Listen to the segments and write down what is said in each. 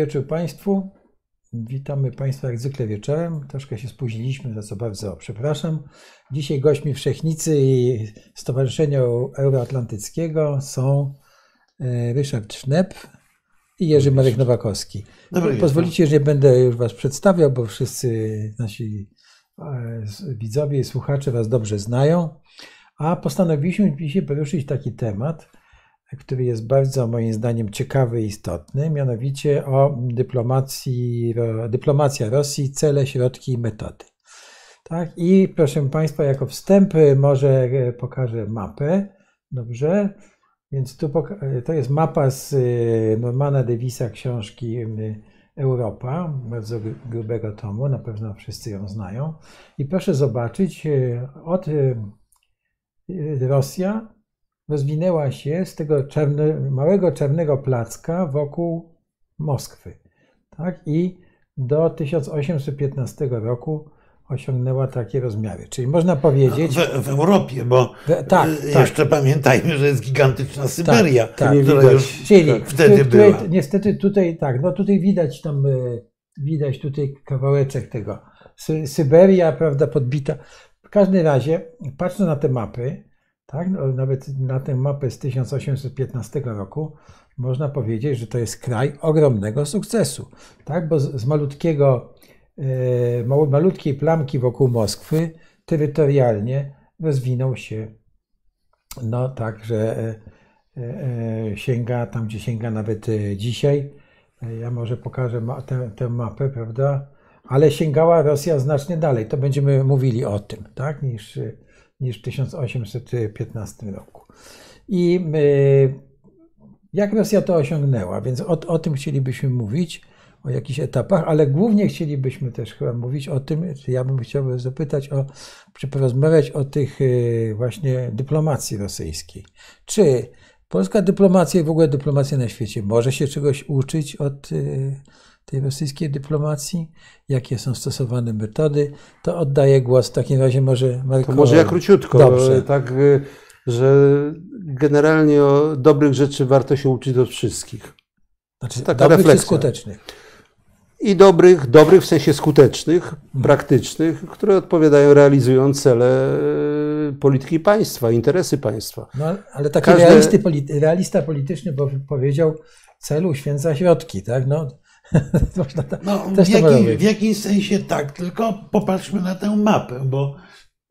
Wieczór Państwu. Witamy Państwa jak zwykle wieczorem. Troszkę się spóźniliśmy, za co bardzo przepraszam. Dzisiaj gośćmi Wszechnicy i Stowarzyszenia Euroatlantyckiego są e, Ryszard Sznep i Jerzy Marek Nowakowski. Dobry Pozwolicie, że nie będę już Was przedstawiał, bo wszyscy nasi e, widzowie i słuchacze Was dobrze znają. A postanowiliśmy dzisiaj poruszyć taki temat, który jest bardzo moim zdaniem ciekawy i istotny, mianowicie o dyplomacji, dyplomacja Rosji, cele, środki i metody. Tak? I proszę Państwa, jako wstęp może pokażę mapę. Dobrze? Więc tu to jest mapa z Normana Davisa książki Europa, bardzo grubego tomu, na pewno wszyscy ją znają. I proszę zobaczyć, od Rosja rozwinęła się z tego małego czarnego placka wokół Moskwy. Tak? I do 1815 roku osiągnęła takie rozmiary. Czyli można powiedzieć. W, w Europie, bo w, tak, jeszcze tak. pamiętajmy, że jest gigantyczna Syberia, tak, tak, która już Czyli, wtedy tutaj, była. Niestety tutaj tak, no tutaj widać tam, e, widać tutaj kawałeczek tego. Sy Syberia, prawda, podbita. W każdym razie, patrząc na te mapy, tak? No, nawet na tę mapę z 1815 roku można powiedzieć, że to jest kraj ogromnego sukcesu, tak? bo z, malutkiego, e, malutkiej plamki wokół Moskwy terytorialnie rozwinął się no tak, że e, e, sięga tam, gdzie sięga nawet dzisiaj. Ja może pokażę tę, tę mapę, prawda? Ale sięgała Rosja znacznie dalej. To będziemy mówili o tym, tak? Niż, niż w 1815 roku. I y, jak Rosja to osiągnęła? Więc o, o tym chcielibyśmy mówić, o jakichś etapach, ale głównie chcielibyśmy też chyba mówić o tym, ja bym chciał zapytać o, czy porozmawiać o tych y, właśnie dyplomacji rosyjskiej. Czy polska dyplomacja i w ogóle dyplomacja na świecie może się czegoś uczyć od y, tej rosyjskiej dyplomacji, jakie są stosowane metody, to oddaję głos w takim razie może Markowi. To może ja króciutko, Dobrze. tak, y, że generalnie o dobrych rzeczy warto się uczyć od wszystkich. Znaczy, Taka dobrych refleksja. skutecznych. I dobrych, dobrych w sensie skutecznych, hmm. praktycznych, które odpowiadają, realizują cele y, polityki państwa, interesy państwa. No, ale taki Każde... realista polityczny powiedział, celu uświęca środki, tak? No, no, w, jakim, w jakimś sensie tak, tylko popatrzmy na tę mapę, bo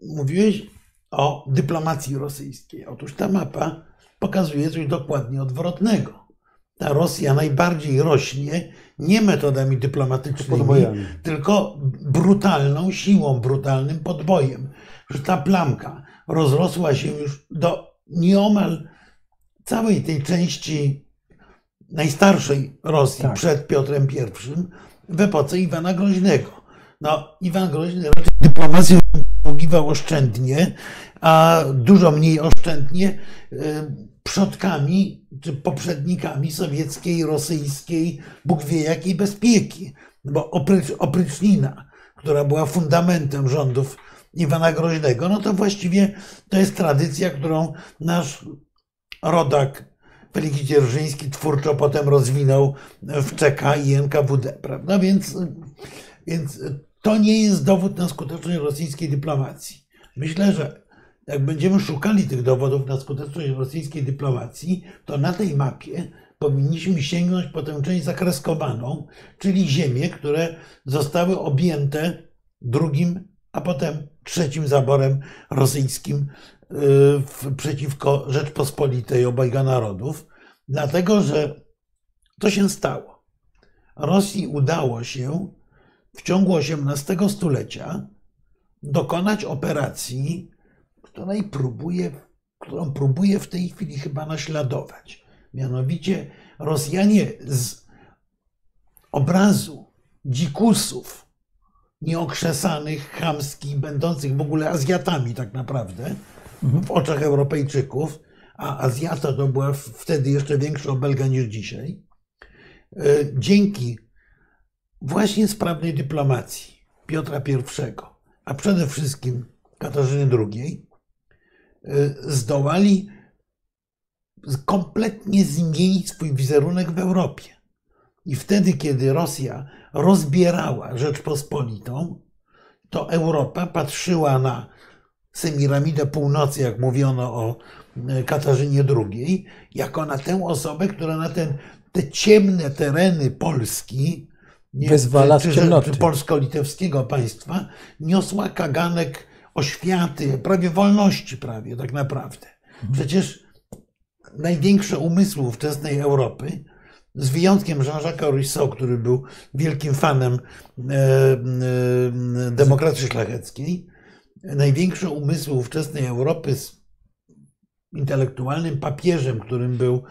mówiłeś o dyplomacji rosyjskiej. Otóż ta mapa pokazuje coś dokładnie odwrotnego. Ta Rosja najbardziej rośnie nie metodami dyplomatycznymi, tylko brutalną siłą, brutalnym podbojem. Że ta plamka rozrosła się już do nieomal całej tej części najstarszej Rosji tak. przed Piotrem I w epoce Iwana Groźnego. No, Iwan Groźny raczej dyplomacją posługiwał oszczędnie, a dużo mniej oszczędnie e, przodkami czy poprzednikami sowieckiej, rosyjskiej, Bóg wie jakiej bezpieki. Bo oprócz, oprycznina, która była fundamentem rządów Iwana Groźnego, no to właściwie to jest tradycja, którą nasz rodak Felix Dzierżyński twórczo potem rozwinął w CK i NKWD, prawda? Więc, więc to nie jest dowód na skuteczność rosyjskiej dyplomacji. Myślę, że jak będziemy szukali tych dowodów na skuteczność rosyjskiej dyplomacji, to na tej mapie powinniśmy sięgnąć po tę część zakreskowaną, czyli ziemie, które zostały objęte drugim, a potem trzecim zaborem rosyjskim przeciwko Rzeczpospolitej obojga narodów, dlatego że to się stało. Rosji udało się w ciągu XVIII stulecia dokonać operacji, której próbuje, którą próbuje w tej chwili chyba naśladować. Mianowicie Rosjanie z obrazu dzikusów, nieokrzesanych, chamskich, będących w ogóle Azjatami tak naprawdę, w oczach Europejczyków, a Azjata to była wtedy jeszcze większa obelga niż dzisiaj, e, dzięki właśnie sprawnej dyplomacji Piotra I, a przede wszystkim Katarzyny II, e, zdołali kompletnie zmienić swój wizerunek w Europie. I wtedy, kiedy Rosja rozbierała Rzeczpospolitą, to Europa patrzyła na Semiramidę Północy, jak mówiono o e, Katarzynie II, jako na tę osobę, która na ten, te ciemne tereny Polski, nie, Wyzwala czy, czy, czy polsko-litewskiego państwa, niosła kaganek oświaty, prawie wolności prawie tak naprawdę. Mhm. Przecież największe umysły ówczesnej Europy, z wyjątkiem Jean-Jacques Rousseau, który był wielkim fanem e, e, demokracji szlacheckiej, największe umysły ówczesnej Europy z intelektualnym papieżem, którym był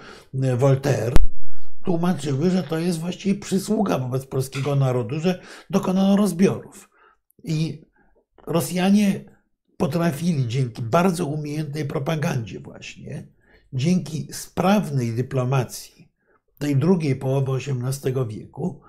e, Voltaire, tłumaczyły, że to jest właściwie przysługa wobec polskiego narodu, że dokonano rozbiorów. I Rosjanie potrafili dzięki bardzo umiejętnej propagandzie właśnie, dzięki sprawnej dyplomacji tej drugiej połowy XVIII wieku,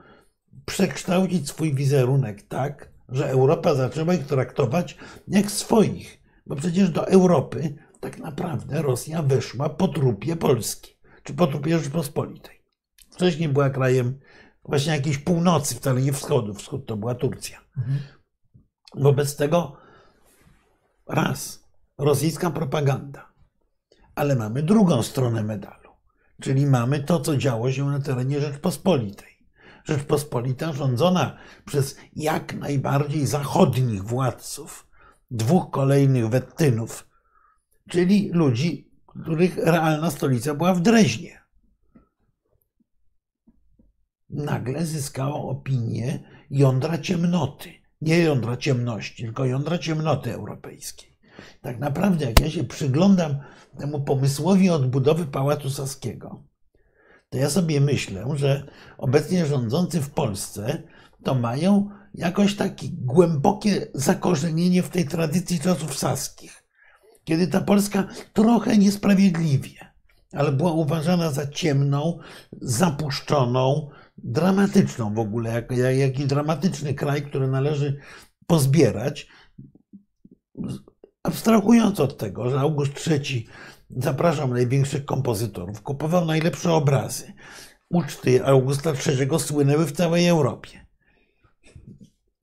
przekształcić swój wizerunek tak, że Europa zaczęła ich traktować jak swoich. Bo przecież do Europy tak naprawdę Rosja weszła po trupie Polski, czy po trupie Rzeczpospolitej. Wcześniej była krajem właśnie jakiejś północy, wcale nie wschodu. Wschód to była Turcja. Mhm. Wobec tego raz, rosyjska propaganda, ale mamy drugą stronę medalu, czyli mamy to, co działo się na terenie Rzeczpospolitej. Rzeczpospolita rządzona przez jak najbardziej zachodnich władców, dwóch kolejnych Wettynów, czyli ludzi, których realna stolica była w Dreźnie. Nagle zyskała opinię jądra ciemnoty. Nie jądra ciemności, tylko jądra ciemnoty europejskiej. Tak naprawdę, jak ja się przyglądam temu pomysłowi odbudowy Pałacu Saskiego, to ja sobie myślę, że obecnie rządzący w Polsce to mają jakoś takie głębokie zakorzenienie w tej tradycji czasów saskich, kiedy ta Polska trochę niesprawiedliwie, ale była uważana za ciemną, zapuszczoną, dramatyczną w ogóle, jak, jak, jakiś dramatyczny kraj, który należy pozbierać, abstrahując od tego, że August III zapraszam największych kompozytorów, kupował najlepsze obrazy. Uczty Augusta III słynęły w całej Europie.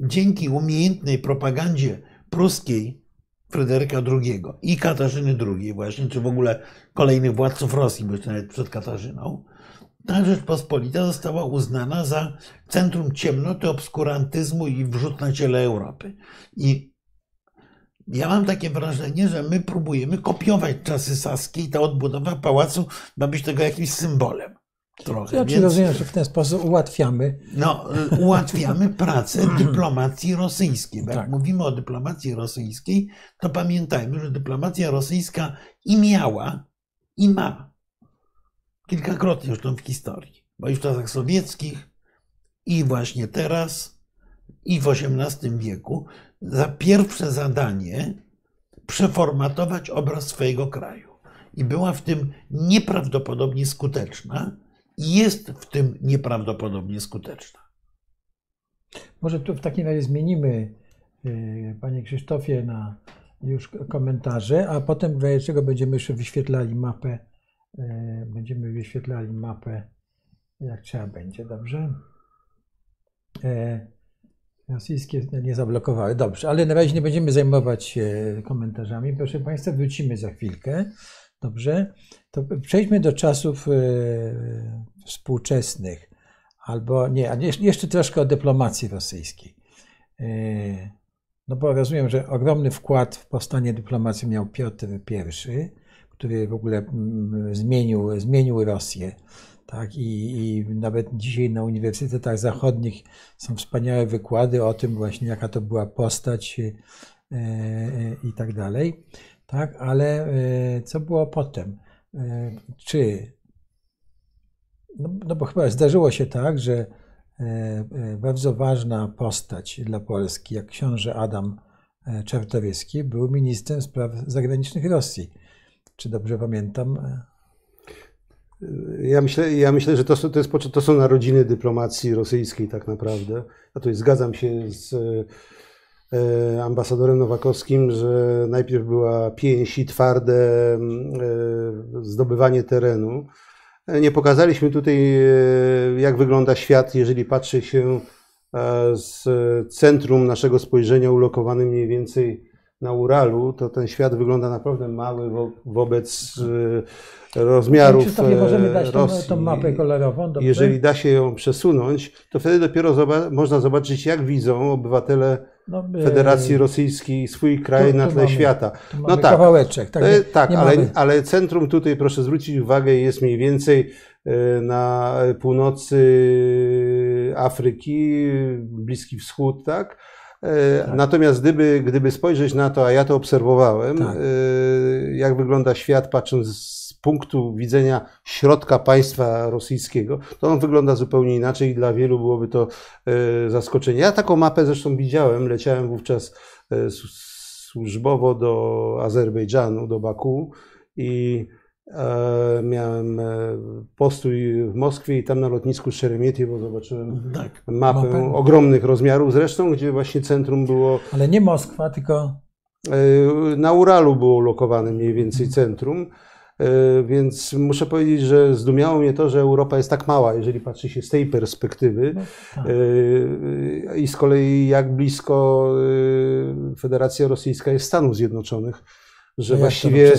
Dzięki umiejętnej propagandzie pruskiej Fryderyka II i Katarzyny II właśnie, czy w ogóle kolejnych władców Rosji, bo jeszcze nawet przed Katarzyną, ta Rzeczpospolita została uznana za centrum ciemnoty, obskurantyzmu i wrzut na ciele Europy. I ja mam takie wrażenie, że my próbujemy kopiować czasy saskie i ta odbudowa pałacu ma być tego jakimś symbolem. Trochę. Znaczy, Więc, rozumiem, że w ten sposób ułatwiamy. No, ułatwiamy pracę dyplomacji rosyjskiej. Bo jak tak. mówimy o dyplomacji rosyjskiej, to pamiętajmy, że dyplomacja rosyjska i miała, i ma kilkakrotnie już w historii. Bo i w czasach sowieckich, i właśnie teraz, i w XVIII wieku za pierwsze zadanie przeformatować obraz swojego kraju. I była w tym nieprawdopodobnie skuteczna i jest w tym nieprawdopodobnie skuteczna. Może tu w takim razie zmienimy, y, panie Krzysztofie, na już komentarze, a potem w czego będziemy jeszcze wyświetlali mapę. Y, będziemy wyświetlali mapę, jak trzeba będzie, dobrze? Rosyjskie nie zablokowały. Dobrze, ale na razie nie będziemy zajmować się komentarzami. Proszę Państwa, wrócimy za chwilkę. Dobrze, to przejdźmy do czasów e, współczesnych, albo nie, a jeszcze troszkę o dyplomacji rosyjskiej. E, no bo rozumiem, że ogromny wkład w powstanie dyplomacji miał Piotr I, który w ogóle mm, zmienił, zmienił Rosję tak? I, I, nawet dzisiaj na uniwersytetach zachodnich są wspaniałe wykłady o tym właśnie, jaka to była postać e, e, i tak dalej. Tak? Ale e, co było potem? Czy no, no, bo chyba zdarzyło się tak, że bardzo ważna postać dla Polski, jak książę Adam Czartoryski, był ministrem spraw zagranicznych Rosji. Czy dobrze pamiętam? Ja myślę, ja myślę że to, to, jest, to są narodziny dyplomacji rosyjskiej tak naprawdę. Ja tutaj zgadzam się z e, ambasadorem Nowakowskim, że najpierw była pięść i twarde e, zdobywanie terenu, Nie pokazaliśmy tutaj, jak wygląda świat, jeżeli patrzy się z centrum naszego spojrzenia ulokowanym mniej więcej na Uralu, to ten świat wygląda naprawdę mały wo wobec e, rozmiarów Krzysztofie, możemy dać tą, tą mapę kolorową. Dobrze? Jeżeli da się ją przesunąć, to wtedy dopiero można zobaczyć, jak widzą obywatele no, e, Federacji Rosyjskiej swój kraj tu, na tle mamy, świata. no tak, kawałeczek. Tak, e, tak ale, ale centrum tutaj, proszę zwrócić uwagę, jest mniej więcej na północy Afryki, Bliski Wschód, tak? E, tak. Natomiast gdyby, gdyby spojrzeć na to, a ja to obserwowałem, tak. E, jak wygląda świat patrząc z punktu widzenia środka państwa rosyjskiego, to on wygląda zupełnie inaczej i dla wielu byłoby to e, zaskoczenie. Ja taką mapę zresztą widziałem, leciałem wówczas służbowo do Azerbejdżanu, do Baku i E, miałem e, postój w Moskwie i tam na lotnisku Szeremietiewo zobaczyłem tak, mapę, mapę ogromnych rozmiarów zresztą, gdzie właśnie centrum było... Ale nie Moskwa, tylko... E, na Uralu było lokowane mniej więcej centrum, więc muszę powiedzieć, że zdumiało mnie to, że Europa jest tak mała, jeżeli patrzy się z tej perspektywy no, tak. i z kolei jak blisko Federacja Rosyjska jest Stanów Zjednoczonych że no właściwie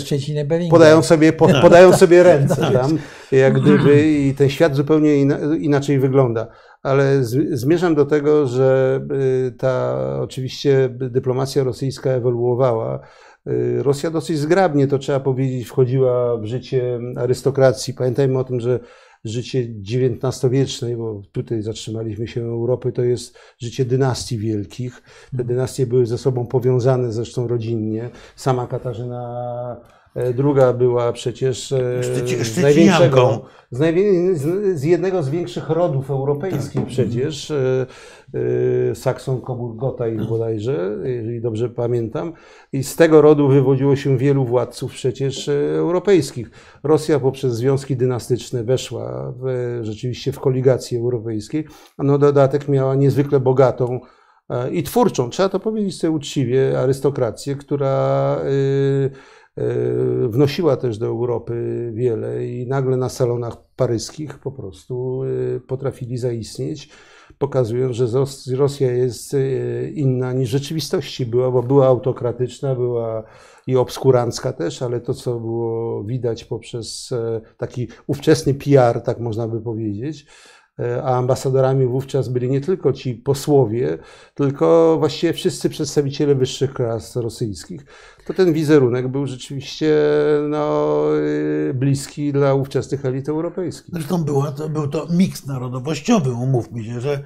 podają sobie, po, no, podają tak, sobie ręce tak. tam, jak gdyby i ten świat zupełnie inaczej wygląda. Ale zmierzam do tego, że ta oczywiście dyplomacja rosyjska ewoluowała. Y, Rosja dosyć zgrabnie, to trzeba powiedzieć, wchodziła w życie arystokracji. Pamiętajmy o tym, że życie XIX-wiecznej, bo tutaj zatrzymaliśmy się Europy, to jest życie dynastii wielkich. Te dynastie były ze sobą powiązane zresztą rodzinnie. Sama Katarzyna Druga była przecież e, z największego, z, z, jednego z większych rodów europejskich tak. przecież, e, Sakson Coburg ich bodajże, jeżeli dobrze pamiętam. I z tego rodu wywodziło się wielu władców przecież europejskich. Rosja poprzez związki dynastyczne weszła w, rzeczywiście w koligację europejskiej, a na dodatek miała niezwykle bogatą i twórczą, trzeba to powiedzieć sobie uczciwie, arystokrację, która E, wnosiła też do Europy wiele i nagle na salonach paryskich po prostu e, potrafili zaistnieć, pokazując, że Rosja jest e, inna niż w rzeczywistości. Była, bo była autokratyczna, była i obskurancka też, ale to, co było widać poprzez taki ówczesny PR, tak można by powiedzieć, a ambasadorami wówczas byli nie tylko ci posłowie, tylko właściwie wszyscy przedstawiciele wyższych klas rosyjskich, to ten wizerunek był rzeczywiście no, bliski dla ówczesnych elit europejskich. Zresztą była to, był to miks narodowościowy, umówmy się, że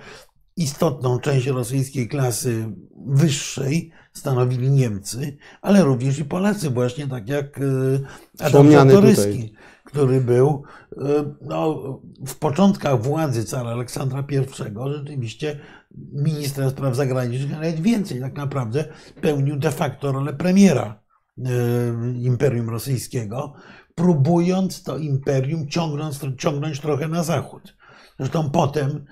istotną część rosyjskiej klasy wyższej stanowili Niemcy, ale również i Polacy, właśnie tak jak e, Adam Czartoryski który był e, no, w początkach władzy cara Aleksandra I rzeczywiście ministrem spraw zagranicznych, nawet więcej tak naprawdę pełnił de facto rolę premiera e, Imperium Rosyjskiego, próbując to imperium ciągnąć, ciągnąć trochę na zachód. Zresztą potem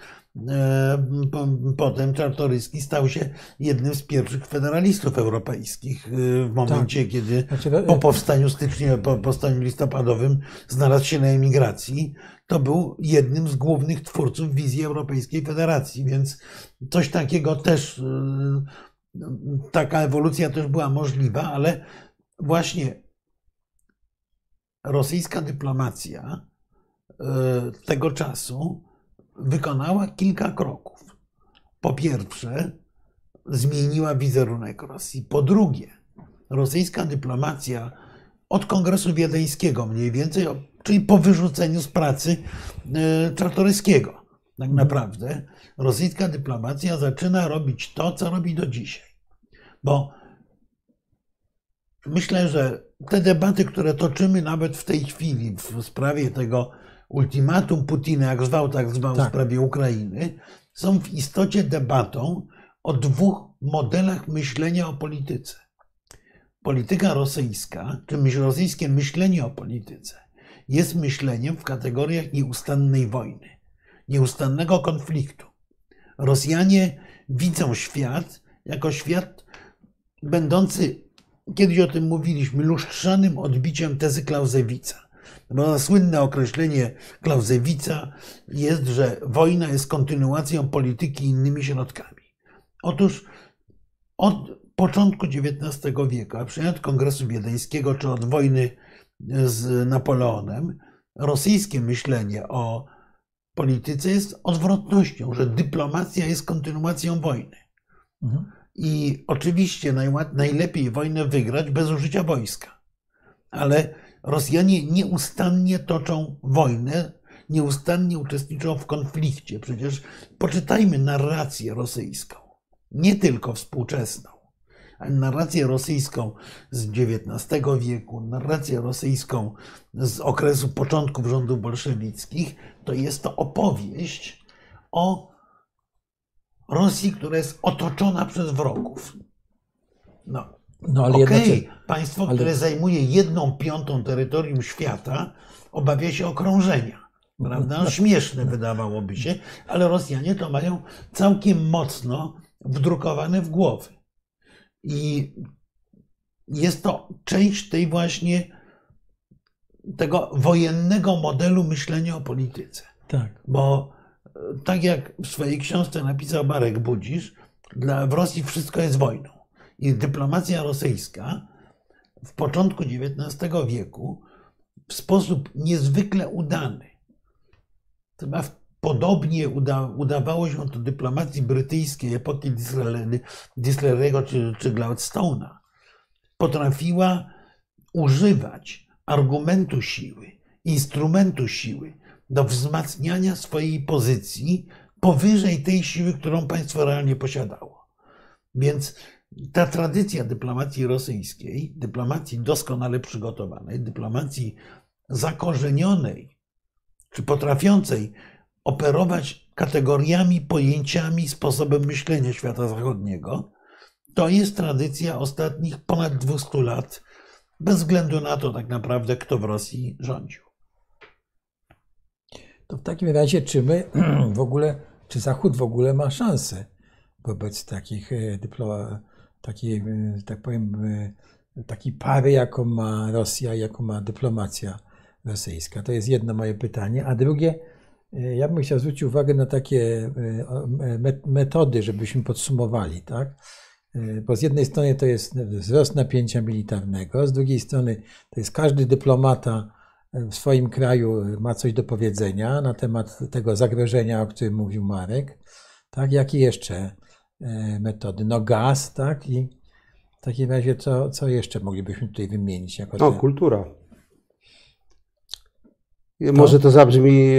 potem Czartoryski stał się jednym z pierwszych federalistów europejskich e, w momencie, tak. kiedy znaczy, po powstaniu stycznia, po powstaniu listopadowym znalazł się na emigracji. To był jednym z głównych twórców wizji Europejskiej Federacji, więc coś takiego też, e, taka ewolucja też była możliwa, ale właśnie rosyjska dyplomacja tego czasu wykonała kilka kroków. Po pierwsze, zmieniła wizerunek Rosji. Po drugie, rosyjska dyplomacja od Kongresu Wiedeńskiego mniej więcej, czyli po wyrzuceniu z pracy e, Czartoryskiego, tak naprawdę, rosyjska dyplomacja zaczyna robić to, co robi do dzisiaj. Bo myślę, że te debaty, które toczymy nawet w tej chwili w sprawie tego ultimatum Putina, jak zwał, tak zwał tak. w sprawie Ukrainy, są w istocie debatą o dwóch modelach myślenia o polityce. Polityka rosyjska, czy rosyjskie myślenie o polityce, jest myśleniem w kategoriach nieustannej wojny, nieustannego konfliktu. Rosjanie widzą świat jako świat będący, kiedyś o tym mówiliśmy, lustrzanym odbiciem tezy Clausewitza Bo słynne określenie Clausewitza jest, że wojna jest kontynuacją polityki innymi środkami. Otóż od początku XIX wieku, a przynajmniej od Kongresu Wiedeńskiego, czy od wojny z Napoleonem, rosyjskie myślenie o polityce jest odwrotnością, że dyplomacja jest kontynuacją wojny. Mhm. I oczywiście najlepiej wojnę wygrać bez użycia wojska. Ale Rosjanie nieustannie toczą wojnę, nieustannie uczestniczą w konflikcie. Przecież poczytajmy narrację rosyjską, nie tylko współczesną narrację rosyjską z XIX wieku, narrację rosyjską z okresu początków rządów bolszewickich, to jest to opowieść o Rosji, która jest otoczona przez wrogów. No, no ale okay. państwo, ale... które zajmuje jedną piątą terytorium świata, obawia się okrążenia. Prawda? No, śmieszne wydawałoby się, ale Rosjanie to mają całkiem mocno wdrukowane w głowy. I jest to część tej właśnie tego wojennego modelu myślenia o polityce. Tak. Bo e, tak jak w swojej książce napisał Marek Budzisz, dla, w Rosji wszystko jest wojną. I dyplomacja rosyjska w początku XIX wieku w sposób niezwykle udany, chyba podobnie uda, udawało się to dyplomacji brytyjskiej epoki Disraeliego czy, czy Gladstone'a, potrafiła używać argumentu siły, instrumentu siły do wzmacniania swojej pozycji powyżej tej siły, którą państwo realnie posiadało. Więc ta tradycja dyplomacji rosyjskiej, dyplomacji doskonale przygotowanej, dyplomacji zakorzenionej, czy potrafiącej operować kategoriami, pojęciami, sposobem myślenia świata zachodniego, to jest tradycja ostatnich ponad 200 lat, bez względu na to tak naprawdę, kto w Rosji rządził. To w takim razie, czy my w ogóle, czy Zachód w ogóle ma szansę wobec takich e, dyploma, takiej, e, tak powiem, e, takiej pary, jaką ma Rosja, jaką ma dyplomacja rosyjska? To jest jedno moje pytanie. A drugie, ja bym chciał zwrócić uwagę na takie metody, żebyśmy podsumowali, tak? Bo z jednej strony to jest wzrost napięcia militarnego, z drugiej strony to jest każdy dyplomata w swoim kraju ma coś do powiedzenia na temat tego zagrożenia, o którym mówił Marek. Tak, jakie jeszcze e, metody? No gaz, tak? I w takim razie co, co jeszcze moglibyśmy tutaj wymienić? Jako no, te... kultura. Może to zabrzmi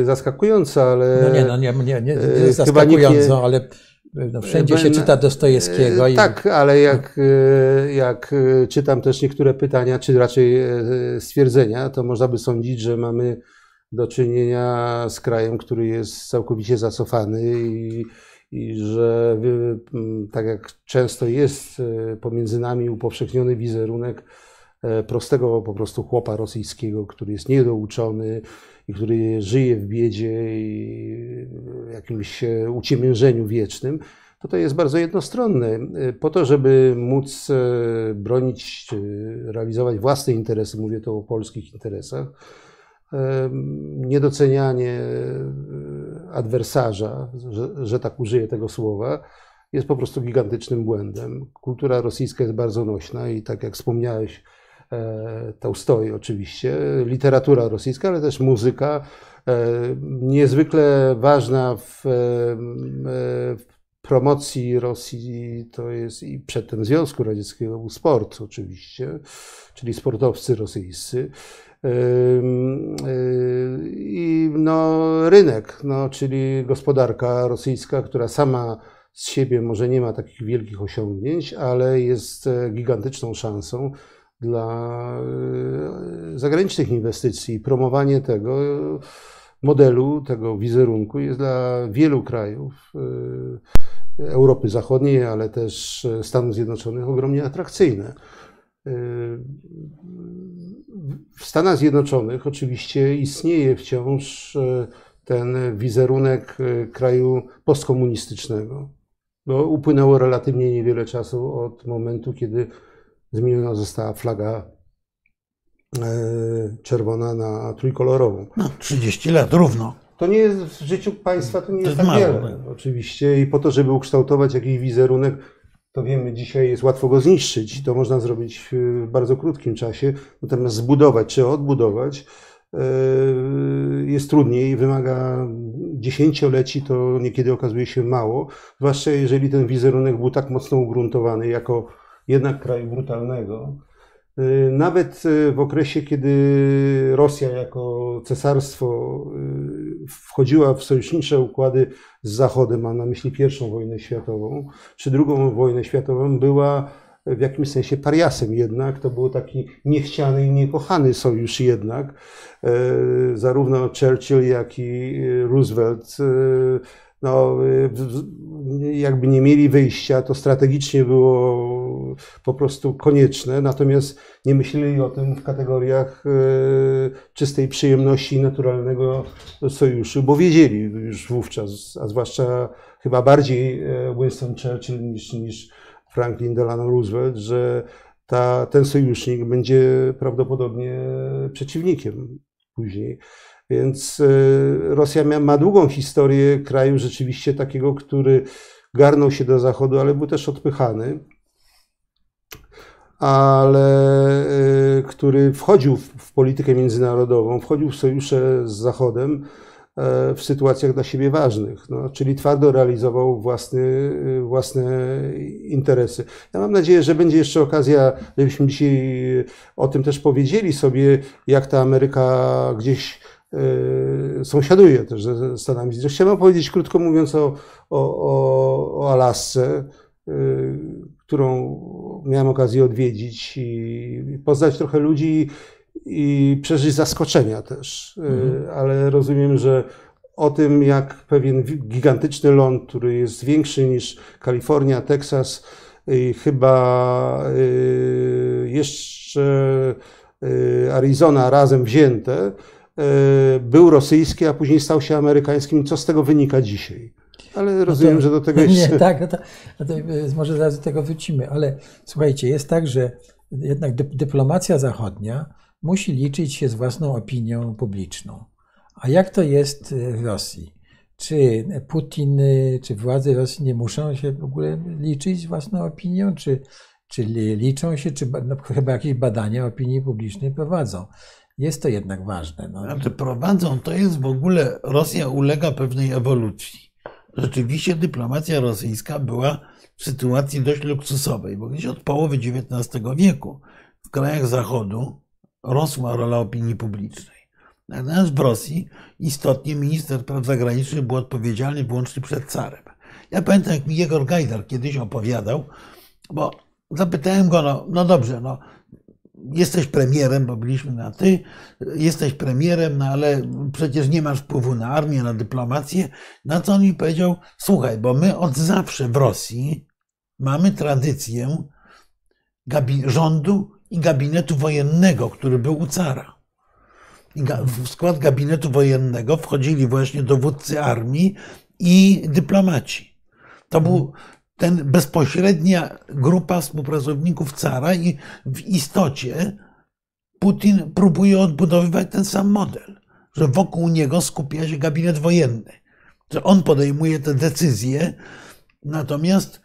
e, zaskakująco, ale. No nie, no nie, nie, nie, nie zaskakująco, nie... ale no wszędzie się czyta Dostojewskiego. I... Tak, ale jak, e, jak e, czytam też niektóre pytania, czy raczej e, stwierdzenia, to można by sądzić, że mamy do czynienia z krajem, który jest całkowicie zacofany i, i że tak jak często jest pomiędzy nami upowszechniony wizerunek prostego po prostu chłopa rosyjskiego, który jest niedouczony, i który żyje w biedzie i jakimś e, uciemiężeniu wiecznym, to to jest bardzo jednostronne. E, po to, żeby móc e, bronić, realizować własne interesy, mówię to o polskich interesach, niedocenianie adwersarza, że, że tak użyję tego słowa, jest po prostu gigantycznym błędem. Kultura rosyjska jest bardzo nośna i tak jak wspomniałeś, E, Tolstoi oczywiście, literatura rosyjska, ale też muzyka, e, niezwykle ważna w, e, w promocji Rosji, to jest i przedtem Związku Radzieckiego sport oczywiście, czyli sportowcy rosyjscy. I no, rynek, no, czyli gospodarka rosyjska, która sama z siebie może nie ma takich wielkich osiągnięć, ale jest gigantyczną szansą dla e, zagranicznych inwestycji. Promowanie tego modelu, tego wizerunku jest dla wielu krajów e, Europy Zachodniej, ale też Stanów Zjednoczonych ogromnie atrakcyjne. E, w Stanach Zjednoczonych oczywiście istnieje wciąż ten wizerunek kraju postkomunistycznego. No, upłynęło relatywnie niewiele czasu od momentu, kiedy zmieniona została flaga czerwona na trójkolorową. No, 30 lat równo. To nie jest w życiu państwa, to nie to jest, jest tak mało, wiele. Oczywiście i po to, żeby ukształtować jakiś wizerunek, to wiemy, dzisiaj jest łatwo go zniszczyć. To można zrobić w bardzo krótkim czasie. Natomiast zbudować czy odbudować e, jest trudniej wymaga dziesięcioleci, to niekiedy okazuje się mało. Zwłaszcza jeżeli ten wizerunek był tak mocno ugruntowany jako jednak kraju brutalnego. E, nawet w okresie, kiedy Rosja jako cesarstwo e, wchodziła w sojusznicze układy z Zachodem, mam na myśli pierwszą wojnę światową, czy drugą wojnę światową, była w jakimś sensie pariasem jednak. To był taki niechciany i niekochany sojusz jednak. Zarówno Churchill, jak i Roosevelt no, jakby nie mieli wyjścia, to strategicznie było po prostu konieczne, natomiast nie myśleli o tym w kategoriach e, czystej przyjemności i naturalnego sojuszu, bo wiedzieli już wówczas, a zwłaszcza chyba bardziej e, Winston Churchill niż, niż Franklin Delano Roosevelt, że ta, ten sojusznik będzie prawdopodobnie przeciwnikiem później. Więc e, Rosja ma długą historię kraju rzeczywiście takiego, który garnął się do Zachodu, ale był też odpychany, ale e, który wchodził w politykę międzynarodową, wchodził w sojusze z Zachodem e, w sytuacjach dla siebie ważnych, no, czyli twardo realizował własne, własne interesy. Ja mam nadzieję, że będzie jeszcze okazja, żebyśmy dzisiaj o tym też powiedzieli sobie, jak ta Ameryka gdzieś sąsiaduje też ze Stanami Zjednoczonymi. Chciałem powiedzieć krótko mówiąc o, o, o Alasce, yy, którą miałem okazję odwiedzić i poznać trochę ludzi i przeżyć zaskoczenia też. Yy, mhm. Ale rozumiem, że o tym, jak pewien gigantyczny ląd, który jest większy niż Kalifornia, Teksas, chyba jeszcze Arizona razem wzięte, był rosyjski, a później stał się amerykańskim. Co z tego wynika dzisiaj? Ale rozumiem, no to, że do tego jeszcze... Nie, tak, no to, no to e, może zaraz do tego wrócimy, ale słuchajcie, jest tak, że jednak dyplomacja zachodnia musi liczyć się z własną opinią publiczną. A jak to jest e, w Rosji? Czy Putin, czy władze Rosji nie muszą się w ogóle liczyć z własną opinią, czy, czy liczą się, czy no, chyba jakieś badania opinii publicznej prowadzą? Jest to jednak ważne. No. Ale prowadzą, to jest w ogóle, Rosja ulega pewnej ewolucji. Rzeczywiście dyplomacja rosyjska była w sytuacji dość luksusowej, bo gdzieś od połowy XIX wieku w krajach Zachodu rosła rola opinii publicznej. Natomiast w Rosji istotnie minister spraw zagranicznych był odpowiedzialny wyłącznie przed carem. Ja pamiętam, jak mi Jegor Gajdar kiedyś opowiadał, bo zapytałem go, no, no dobrze, no, jesteś premierem, bo byliśmy na ty, jesteś premierem, no ale przecież nie masz wpływu na armię, na dyplomację. Na co on mi powiedział, słuchaj, bo my od zawsze w Rosji mamy tradycję rządu i gabinetu wojennego, który był u cara. W skład gabinetu wojennego wchodzili właśnie dowódcy armii i dyplomaci. To był ten bezpośrednia grupa współpracowników cara i w istocie Putin próbuje odbudowywać ten sam model, że wokół niego skupia się gabinet wojenny, że on podejmuje te decyzje, natomiast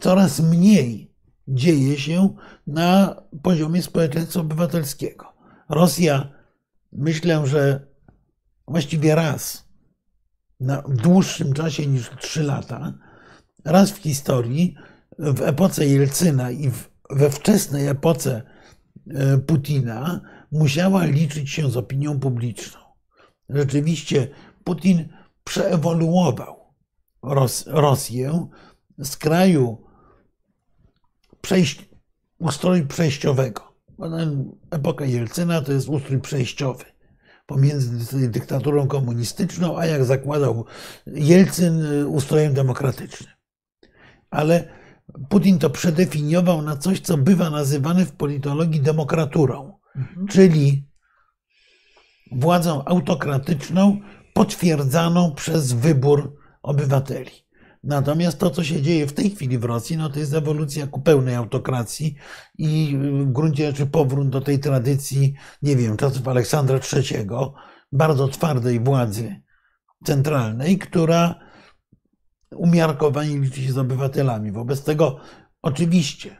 coraz mniej dzieje się na poziomie społeczeństwa obywatelskiego. Rosja, myślę, że właściwie raz na dłuższym czasie niż trzy lata raz w historii, w epoce Jelcyna i we wczesnej epoce e, Putina, musiała liczyć się z opinią publiczną. Rzeczywiście Putin przeewoluował Ros Rosję z kraju ustroju przejściowego. Epoka Jelcyna to jest ustrój przejściowy pomiędzy dyktaturą komunistyczną, a jak zakładał Jelcyn, ustrojem demokratycznym ale Putin to przedefiniował na coś, co bywa nazywane w politologii demokraturą, mhm. czyli władzą autokratyczną potwierdzaną przez wybór obywateli. Natomiast to, co się dzieje w tej chwili w Rosji, no to jest ewolucja ku pełnej autokracji i w gruncie rzeczy powrót do tej tradycji, nie wiem, czasów Aleksandra III, bardzo twardej władzy centralnej, która umiarkowanie liczy się z obywatelami. Wobec tego oczywiście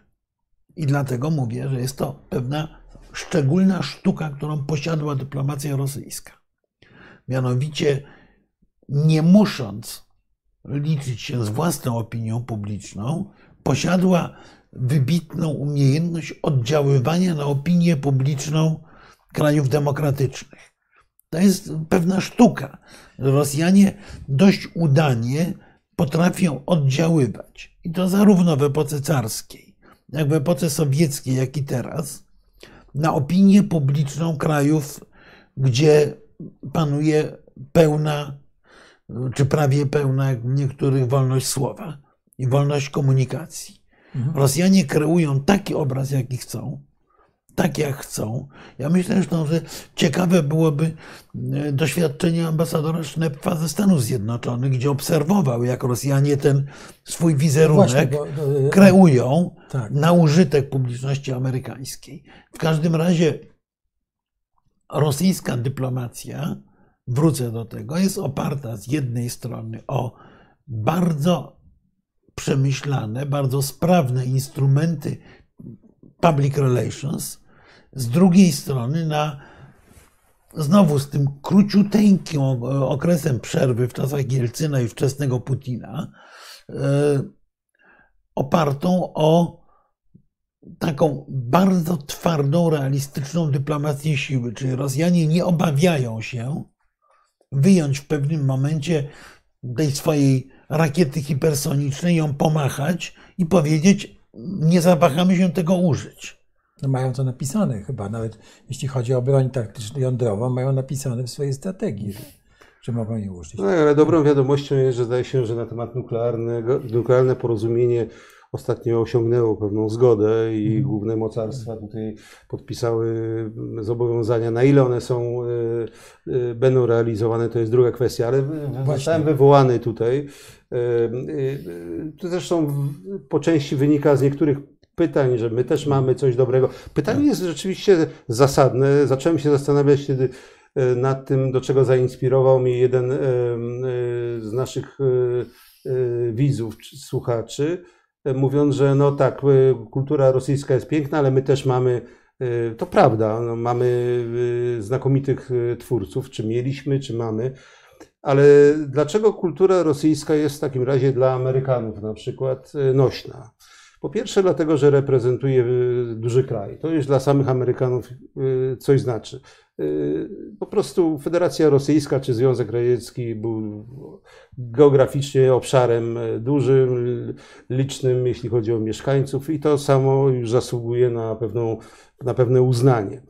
i dlatego mówię, że jest to pewna szczególna sztuka, którą posiadła dyplomacja rosyjska. Mianowicie, nie musząc liczyć się z własną opinią publiczną, posiadła wybitną umiejętność oddziaływania na opinię publiczną krajów demokratycznych. To jest pewna sztuka. Rosjanie dość udanie potrafią oddziaływać. I to zarówno w epoce carskiej, jak w epoce sowieckiej, jak i teraz, na opinię publiczną krajów, gdzie panuje pełna, czy prawie pełna, jak w niektórych, wolność słowa i wolność komunikacji. Mhm. Rosjanie kreują taki obraz, jaki chcą, tak jak chcą. Ja myślę zresztą, że ciekawe byłoby e, doświadczenie ambasadora Sznepfa ze Stanów Zjednoczonych, gdzie obserwował, jak Rosjanie ten swój wizerunek Właśnie, bo, bo, kreują tak. na użytek publiczności amerykańskiej. W każdym razie rosyjska dyplomacja, wrócę do tego, jest oparta z jednej strony o bardzo przemyślane, bardzo sprawne instrumenty public relations, z drugiej strony na znowu z tym króciuteńkim okresem przerwy w czasach Jelcyna i wczesnego Putina, e, opartą o taką bardzo twardą, realistyczną dyplomację siły. Czyli Rosjanie nie obawiają się wyjąć w pewnym momencie tej swojej rakiety hipersonicznej, ją pomachać i powiedzieć: Nie zawahamy się tego użyć. No mają to napisane chyba, nawet jeśli chodzi o broń taktyczną jądrową, mają napisane w swojej strategii, że, że mogą jej użyć. No, ale dobrą wiadomością jest, że zdaje się, że na temat nuklearnego, nuklearne porozumienie ostatnio osiągnęło pewną zgodę i mm. główne mocarstwa tutaj podpisały zobowiązania. Na ile one są, y, y, będą realizowane, to jest druga kwestia, ale Właśnie. zostałem wywołany tutaj. Y, to zresztą po części wynika z niektórych pytań, że my też mamy coś dobrego. Pytanie jest rzeczywiście zasadne. Zacząłem się zastanawiać kiedy e, nad tym, do czego zainspirował mnie jeden e, e, z naszych widzów, słuchaczy, mówiąc, że no tak, kultura rosyjska jest piękna, ale my też mamy, to prawda, no mamy znakomitych twórców, czy mieliśmy, czy mamy, ale dlaczego kultura rosyjska jest w takim razie dla Amerykanów na przykład nośna? Po pierwsze, dlatego, że reprezentuje y, duży kraj. To już dla samych Amerykanów y, coś znaczy. Y, po prostu Federacja Rosyjska czy Związek Radziecki był geograficznie obszarem dużym, licznym, jeśli chodzi o mieszkańców, i to samo już zasługuje na, pewną, na pewne uznanie.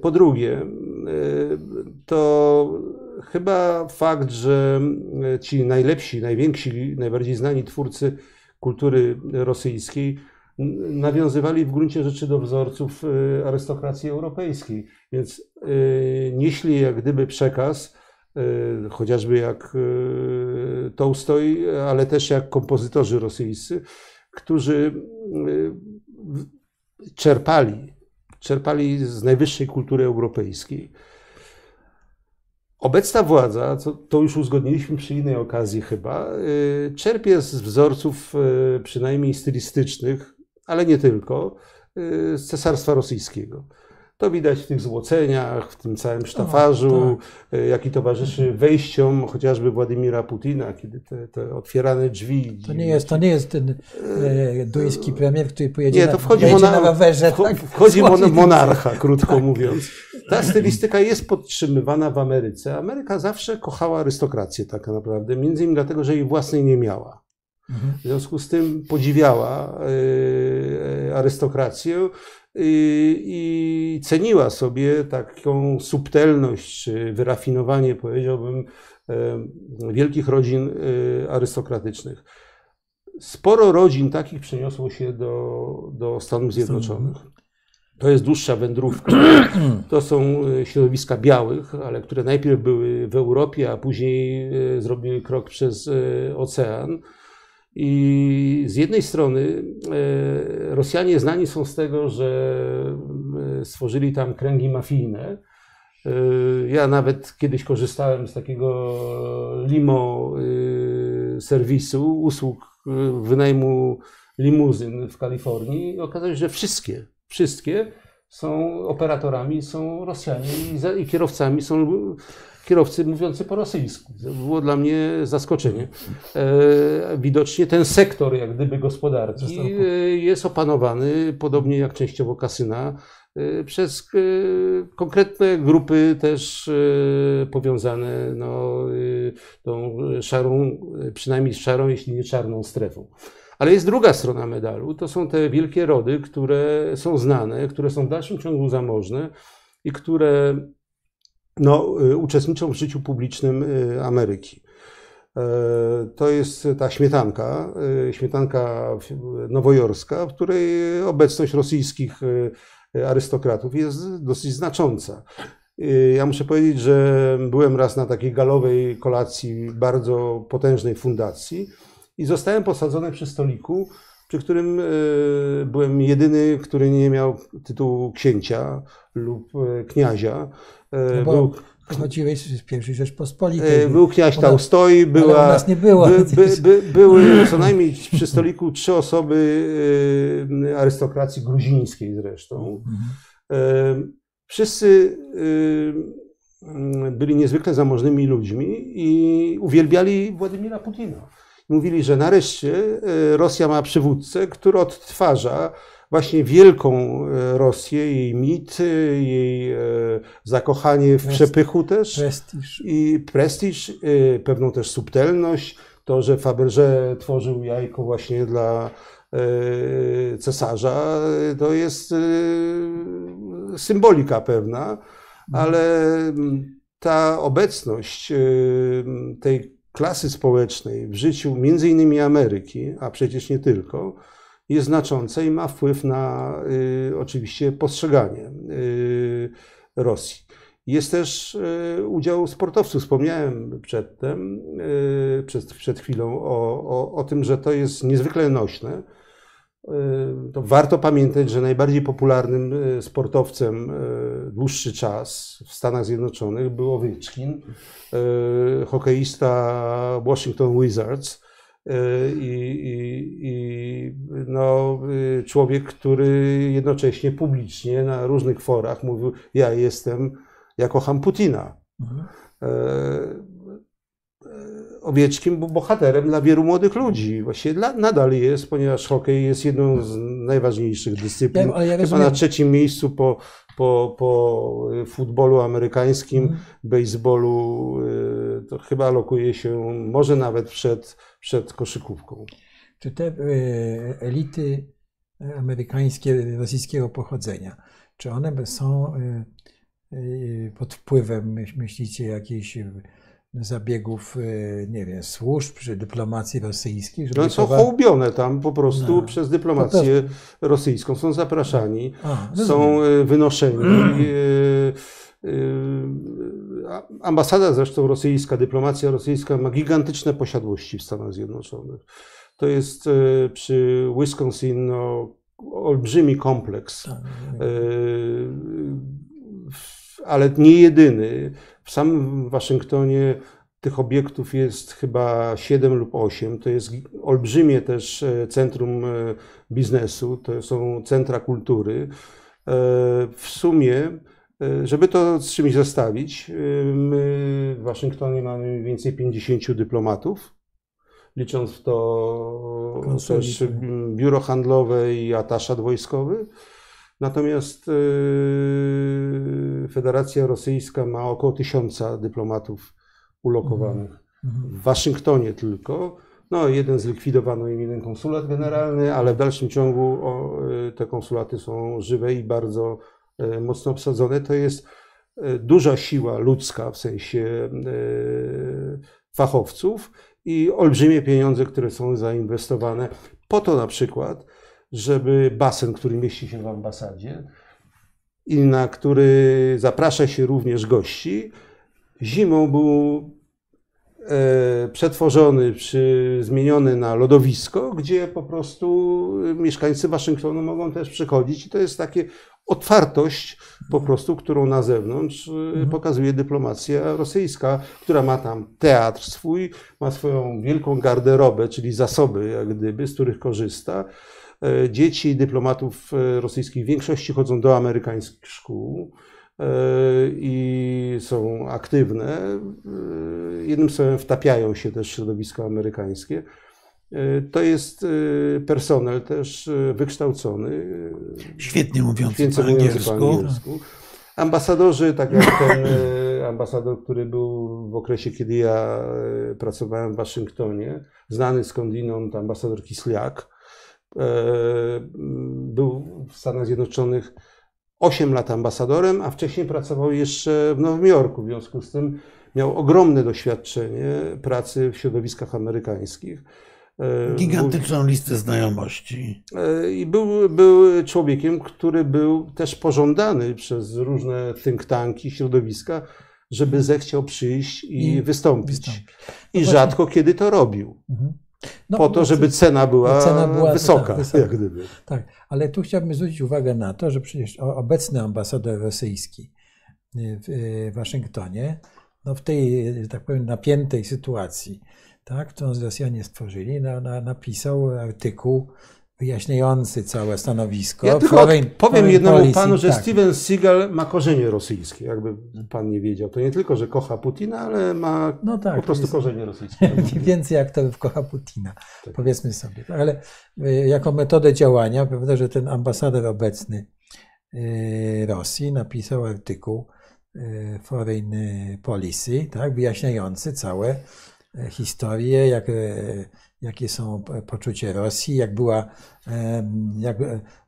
Po drugie, to chyba fakt, że ci najlepsi, najwięksi, najbardziej znani twórcy kultury rosyjskiej, nawiązywali w gruncie rzeczy do wzorców y, arystokracji europejskiej. Więc y, nieśli jak gdyby przekaz, y, chociażby jak Tolstoj, ale też jak kompozytorzy rosyjscy, którzy czerpali, czerpali z najwyższej kultury europejskiej. Obecna władza, co, to już uzgodniliśmy przy innej okazji chyba, y, czerpie z wzorców y, przynajmniej stylistycznych, ale nie tylko, y, z cesarstwa rosyjskiego. To widać w tych złoceniach, w tym całym sztafarzu, tak. jaki towarzyszy wejściom chociażby Władimira Putina, kiedy te, te otwierane drzwi. To nie jest, to nie jest ten e, duński premier, który pojedzie nie, to wchodzi na, mona, na rowerze. Tak, wchodzi mon, monarcha, krótko tak. mówiąc. Ta stylistyka jest podtrzymywana w Ameryce. Ameryka zawsze kochała arystokrację tak naprawdę, między innymi dlatego, że jej własnej nie miała. Mhm. W związku z tym podziwiała e, arystokrację i ceniła sobie taką subtelność czy wyrafinowanie, powiedziałbym, wielkich rodzin y, arystokratycznych. Sporo rodzin takich przeniosło się do, do Stanów Zjednoczonych. To jest dłuższa wędrówka. To są y, środowiska białych, ale które najpierw były w Europie, a później y, zrobiły krok przez ocean. I z jednej strony Rosjanie znani są z tego, że stworzyli tam kręgi mafijne. Ja nawet kiedyś korzystałem z takiego limo serwisu, usług wynajmu limuzyn w Kalifornii i okazało się, że wszystkie, wszystkie są operatorami, są Rosjanie i, i kierowcami są kierowcy mówiący po rosyjsku. To było dla mnie zaskoczenie. E, widocznie ten sektor, jak gdyby gospodarki, e, jest opanowany, podobnie jak częściowo kasyna, e, przez konkretne grupy też powiązane no, tą szarą, przynajmniej szarą, jeśli nie czarną strefą. Ale jest druga strona medalu. To są te wielkie rody, które są znane, które są w dalszym ciągu zamożne i które no, y, uczestniczą w życiu publicznym y, Ameryki. E, to jest ta śmietanka, y, śmietanka nowojorska, w której obecność rosyjskich arystokratów jest dosyć znacząca. Ja muszę powiedzieć, że byłem raz na takiej galowej kolacji bardzo potężnej fundacji i zostałem posadzony przy stoliku, przy którym e, byłem jedyny, który nie miał tytułu księcia lub e, kniazia. E, no był, chodziłeś z pierwszej Rzeczpospolitej. Był kniaź Tałstoj, była, u nas nie było. By, by, by, były co najmniej przy stoliku trzy osoby arystokracji gruzińskiej zresztą. Mhm. Wszyscy byli niezwykle zamożnymi ludźmi i uwielbiali Władimira Putina mówili, że nareszcie e, Rosja ma przywódcę, który odtwarza właśnie wielką e, Rosję, jej mit, jej e, zakochanie w przepychu też. Prestiż. I prestiż, pewną też subtelność. To, że Faberże tworzył jajko właśnie dla cesarza, to jest symbolika pewna, mhm. ale ta obecność tej klasy społecznej w życiu między innymi Ameryki, a przecież nie tylko, jest znaczące i ma wpływ na y, oczywiście postrzeganie y, Rosji. Jest też y, udział sportowców. Wspomniałem przedtem, y, przed, przed chwilą o, o, o tym, że to jest niezwykle nośne to warto pamiętać, że najbardziej popularnym y, sportowcem y, dłuższy czas w Stanach Zjednoczonych był Ovechkin, hokeista Washington Wizards. I, i, i no, człowiek, który jednocześnie publicznie na różnych forach mówił: Ja jestem, ja kocham Putina. Mhm. Owieczkim był bohaterem dla wielu młodych ludzi. Właściwie dla, nadal jest, ponieważ hokej jest jedną z najważniejszych dyscyplin. Ja, ja Chyba na trzecim miejscu po, po, po futbolu amerykańskim, mm. baseballu, y, to chyba lokuje się może nawet przed, przed koszykówką. Czy te y, elity amerykańskie rosyjskiego pochodzenia, czy one są y, pod wpływem, myślicie, jakiejś zabiegów, e, nie wiem, służb czy dyplomacji rosyjskiej. Żeby no, są hołbione tam po prostu no, przez dyplomację rosyjską. Są zapraszani, A, są e, wynoszeni. E, ambasada zresztą rosyjska, dyplomacja rosyjska ma gigantyczne posiadłości w Stanach Zjednoczonych. To jest przy Wisconsin no, olbrzymi kompleks, tak, ale nie jedyny. W samym Waszyngtonie tych obiektów jest chyba 7 lub 8. To jest olbrzymie też e, centrum e, biznesu, to są centra kultury. E, w sumie, żeby to z czymś zestawić, my w Waszyngtonie mamy mniej więcej 50 dyplomatów, licząc w to też biuro handlowe i ataszat wojskowy. Natomiast y, Federacja Rosyjska ma około tysiąca dyplomatów ulokowanych. Mhm. W Waszyngtonie tylko. No, jeden zlikwidowano im jeden konsulat generalny, ale w dalszym ciągu y, te konsulaty są żywe i bardzo y, mocno obsadzone. To jest duża siła ludzka w sensie fachowców i olbrzymie pieniądze, które są zainwestowane po to na przykład, żeby basen, który mieści się w ambasadzie i na który zaprasza się również gości, zimą był e, przetworzony, czy zmieniony na lodowisko, gdzie po prostu mieszkańcy Waszyngtonu mogą też przychodzić i to jest takie otwartość po prostu, którą na zewnątrz mhm. pokazuje dyplomacja rosyjska, która ma tam teatr swój, ma swoją wielką garderobę, czyli zasoby jak gdyby, z których korzysta. E, dzieci dyplomatów e, rosyjskich w większości chodzą do amerykańskich szkół e, i są aktywne. Jednym słowem wtapiają się też w środowisko amerykańskie. To jest personel też wykształcony. Świetnie mówiący po angielsku. po angielsku. Ambasadorzy, tak jak ten ambasador, który był w okresie, kiedy ja pracowałem w Waszyngtonie, znany skądinąd ambasador Kisliak, był w Stanach Zjednoczonych 8 lat ambasadorem, a wcześniej pracował jeszcze w Nowym Jorku. W związku z tym miał ogromne doświadczenie pracy w środowiskach amerykańskich. E, Gigantyczną listę znajomości. E, I był, był człowiekiem, który był też pożądany przez różne think tanki, środowiska, żeby zechciał przyjść i, I wystąpić. wystąpić. I no rzadko kiedy to robił. Mhm. No, po to, żeby cena była, cena była wysoka, tak, wysoka, jak gdyby. Tak, ale tu chciałbym zwrócić uwagę na to, że przecież obecny ambasador rosyjski w Waszyngtonie, no w tej, tak powiem, napiętej sytuacji, tak, którą Rosjanie stworzyli, na, na, napisał artykuł wyjaśniający całe stanowisko. Ja tylko foreign, powiem foreign jednemu policy, panu, że tak. Steven Seagal ma korzenie rosyjskie, jakby pan nie wiedział. To nie tylko, że kocha Putina, ale ma no tak, po prostu jest, korzenie rosyjskie. Więcej aktorów kocha Putina, tak. powiedzmy sobie. Ale y, jako metodę działania, prawda, że ten ambasador obecny y, Rosji napisał artykuł y, Foreign Policy, tak, wyjaśniający całe historię, jak jakie są poczucie Rosji, jak była, jak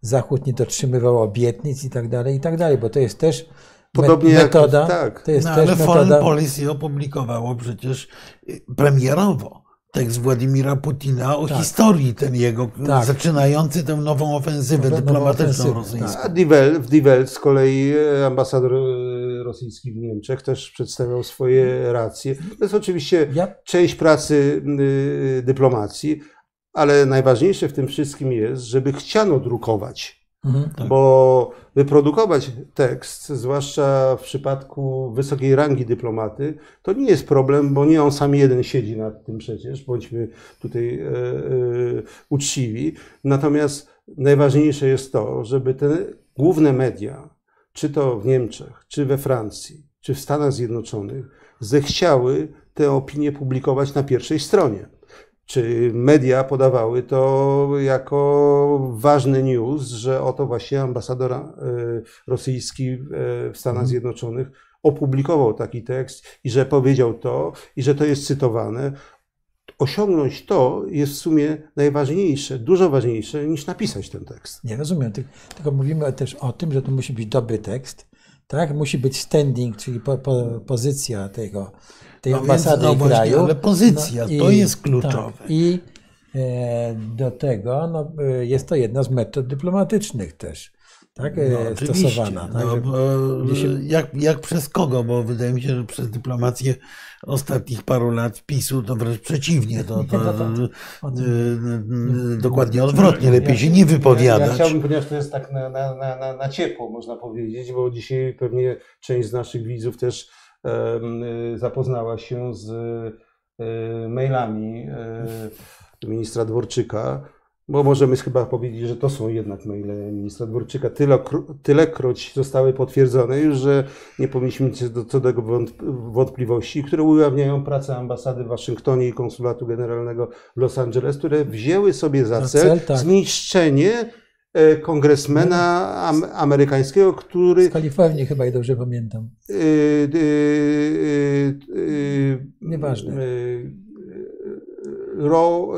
Zachód nie dotrzymywał obietnic i tak dalej, i tak dalej, bo to jest też Podobnie metoda. Jak, tak. To jest no, też ale metoda... Foreign Policy opublikowało przecież premierowo tekst Władimira Putina o tak. historii ten jego, tak. zaczynający tę nową ofensywę dyplomatyczną rosyjską. A w Die z kolei e, ambasador e, rosyjski w Niemczech też przedstawiał swoje racje. To jest oczywiście ja... część pracy y, dyplomacji, ale najważniejsze w tym wszystkim jest, żeby chciano drukować Mhm, tak. Bo wyprodukować tekst, zwłaszcza w przypadku wysokiej rangi dyplomaty, to nie jest problem, bo nie on sam jeden siedzi nad tym przecież, bądźmy tutaj e, e, uczciwi. Natomiast najważniejsze jest to, żeby te główne media, czy to w Niemczech, czy we Francji, czy w Stanach Zjednoczonych, zechciały te opinie publikować na pierwszej stronie czy media podawały to jako ważny news, że oto właśnie ambasador e, rosyjski e, w Stanach mhm. Zjednoczonych opublikował taki tekst i że powiedział to i że to jest cytowane. Osiągnąć to jest w sumie najważniejsze, dużo ważniejsze niż napisać ten tekst. Nie rozumiem, tylko mówimy też o tym, że to musi być dobry tekst, tak? Musi być standing, czyli po, po, pozycja tego tej no ambasady więc, no kraju. ale pozycja, no, to i, jest kluczowe. Tak, I e, do tego no, e, jest to jedna z metod dyplomatycznych też. Tak, e, no, stosowana. Tak, no, się... jak, jak przez kogo? Bo wydaje mi się, że przez dyplomację ostatnich paru lat PiSu to wręcz przeciwnie. To, to, to, to dokładnie odwrotnie, lepiej ja, się nie wypowiadać. Ja, ja chciałbym, ponieważ to jest tak na, na, na, na ciepło, można powiedzieć, bo dzisiaj pewnie część z naszych widzów też zapoznała się z e, mailami e, ministra Dworczyka, bo możemy chyba powiedzieć, że to są jednak maile ministra Dworczyka. Tyle, tylekroć zostały potwierdzone już, że nie powinniśmy mieć co do tego wątpliwości, które ujawniają pracę ambasady w Waszyngtonie i konsulatu generalnego w Los Angeles, które wzięły sobie za cel, cel tak. zniszczenie E, kongresmena amerykańskiego, który. Z Kalifornii chyba i dobrze pamiętam. Yy, yy, Nieważne. Ro,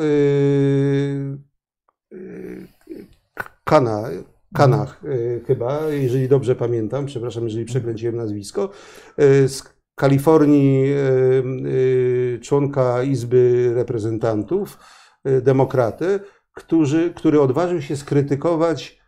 Kana, Kanach chyba, jeżeli dobrze pamiętam, przepraszam, jeżeli przekręciłem nazwisko, z Kalifornii członka Izby Reprezentantów, demokraty, który, który odważył się skrytykować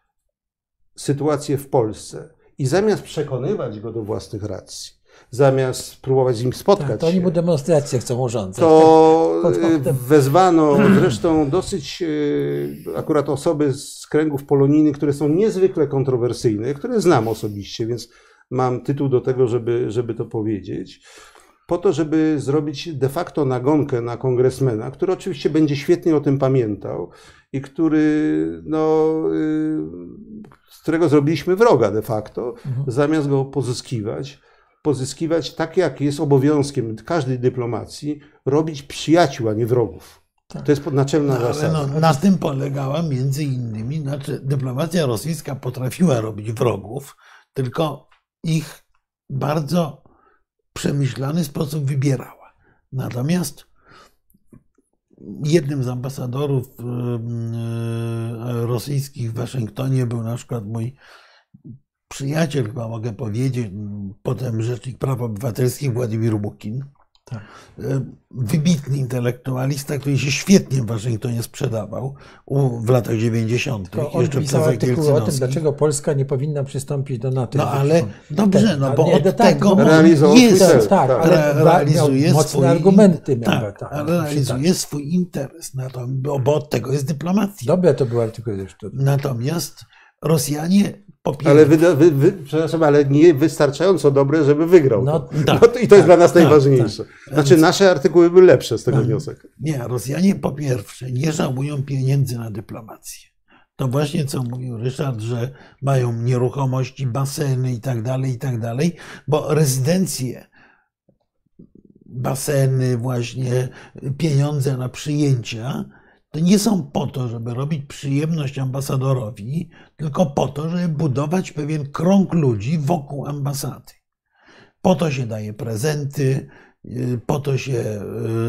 sytuację w Polsce i zamiast przekonywać go do własnych racji, zamiast próbować z nim spotkać tak, to oni mu demonstracje chcą urządzać. To tak, wezwano zresztą dosyć e, akurat osoby z kręgów polonijnych, które są niezwykle kontrowersyjne, które znam osobiście, więc mam tytuł do tego, żeby, żeby to powiedzieć. Po to, żeby zrobić de facto nagonkę na kongresmena, który oczywiście będzie świetnie o tym pamiętał i który, no, y, z którego zrobiliśmy wroga de facto, mhm. zamiast go pozyskiwać pozyskiwać, tak jak jest obowiązkiem każdej dyplomacji, robić przyjaciół, a nie wrogów. Tak. To jest naczelna no, zasada. No, na tym polegała między innymi, znaczy dyplomacja rosyjska potrafiła robić wrogów, tylko ich bardzo przemyślany sposób wybierała. Natomiast jednym z ambasadorów rosyjskich w Waszyngtonie był na przykład mój przyjaciel, chyba mogę powiedzieć, potem rzecznik praw obywatelskich Władimir Bukin. Tak. E, wybitny intelektualista, który się świetnie w Waszyngtonie sprzedawał w latach 90. To on jeszcze pisał artykuł o tym, dlaczego Polska nie powinna przystąpić do NATO. No ale dobrze, no bo od tego jest, tak, tak, ale realizuje mocne swój, argumenty. Miał, tak, tak, realizuje swój interes, na to, bo, bo od tego jest dyplomacja. Dobre to był artykuł zresztą. Natomiast Rosjanie ale, wy, wy, wy, przepraszam, ale nie wystarczająco dobre, żeby wygrał. No, tak, no, I to jest tak, dla nas tak, najważniejsze. Tak. Znaczy, nasze artykuły były lepsze z tego no, wniosek. Nie, Rosjanie po pierwsze nie żałują pieniędzy na dyplomację. To właśnie co mówił Ryszard, że mają nieruchomości, baseny i tak dalej, i tak dalej, bo rezydencje, baseny, właśnie pieniądze na przyjęcia nie są po to, żeby robić przyjemność ambasadorowi, tylko po to, żeby budować pewien krąg ludzi wokół ambasady. Po to się daje prezenty, y, po to się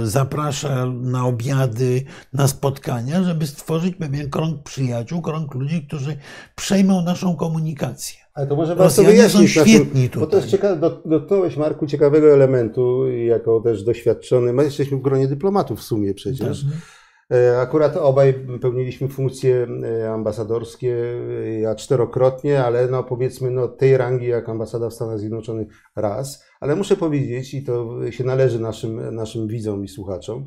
y, zaprasza na obiady, na spotkania, żeby stworzyć pewien krąg przyjaciół, krąg ludzi, którzy przejmą naszą komunikację. Ale to może warto wyjaśnić. są świetni tutaj. Bo to jest ciekawe, dotknąłeś Marku ciekawego elementu, jako też doświadczony, my jesteśmy w gronie dyplomatów w sumie przecież. Tak. E, akurat obaj pełniliśmy funkcje e, ambasadorskie, e, ja czterokrotnie, ale no powiedzmy no tej rangi jak ambasada w Stanach Zjednoczonych raz. Ale muszę powiedzieć, i to się należy naszym, naszym widzom i słuchaczom,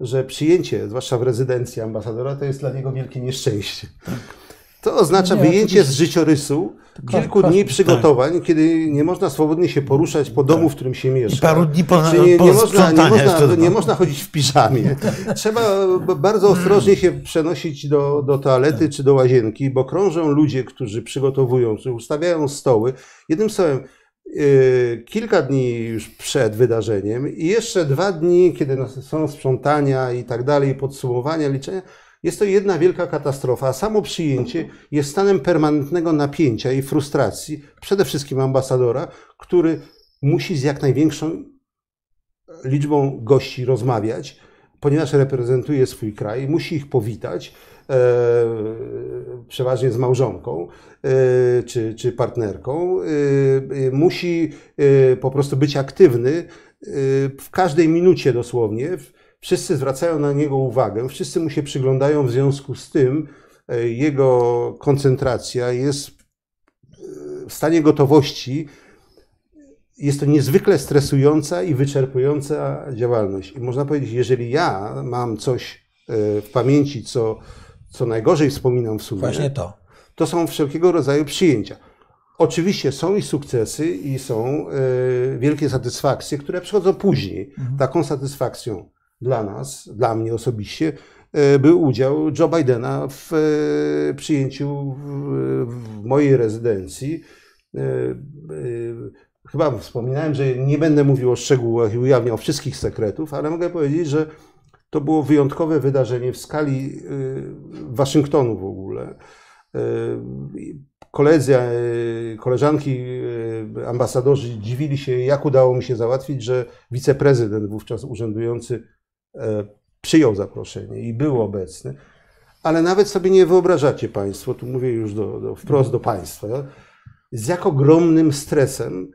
że przyjęcie, zwłaszcza w rezydencji ambasadora, to jest dla niego wielkie nieszczęście. Tak. To oznacza nie, wyjęcie z życiorysu kilku dni przygotowań, tak. kiedy nie można swobodnie się poruszać po domu, w którym się mieszka. I paru dni po, nie, nie, można, nie, można, nie można chodzić w piżamie. Trzeba bardzo ostrożnie się przenosić do, do toalety czy do łazienki, bo krążą ludzie, którzy przygotowują, którzy ustawiają stoły. Jednym słowem, yy, kilka dni już przed wydarzeniem i jeszcze dwa dni, kiedy są sprzątania i tak dalej, podsumowania, liczenia, jest to jedna wielka katastrofa. Samo przyjęcie jest stanem permanentnego napięcia i frustracji, przede wszystkim ambasadora, który musi z jak największą liczbą gości rozmawiać, ponieważ reprezentuje swój kraj, musi ich powitać, e, przeważnie z małżonką e, czy, czy partnerką, e, e musi e, po prostu być aktywny e, w każdej minucie dosłownie, Wszyscy zwracają na niego uwagę, wszyscy mu się przyglądają, w związku z tym e, jego koncentracja jest e, w stanie gotowości. Jest to niezwykle stresująca i wyczerpująca działalność. I można powiedzieć, jeżeli ja mam coś e, w pamięci, co, co najgorzej wspominam w sumie, Właśnie to. to są wszelkiego rodzaju przyjęcia. Oczywiście są i sukcesy, i są wielkie satysfakcje, które przychodzą później. Mhm. Taką satysfakcją dla nas, dla mnie osobiście, e, był udział Joe Bidena w e, przyjęciu w mojej rezydencji. E, chyba wspominałem, że nie będę mówił o szczegółach i ujawniał wszystkich sekretów, ale mogę powiedzieć, że to było wyjątkowe wydarzenie w skali Waszyngtonu w ogóle. Koledzy, koleżanki, ambasadorzy dziwili się, jak udało mi się załatwić, że wiceprezydent wówczas urzędujący przyjął zaproszenie i był obecny, ale nawet sobie nie wyobrażacie Państwo, tu mówię już do, do, wprost do Państwa, z jak ogromnym stresem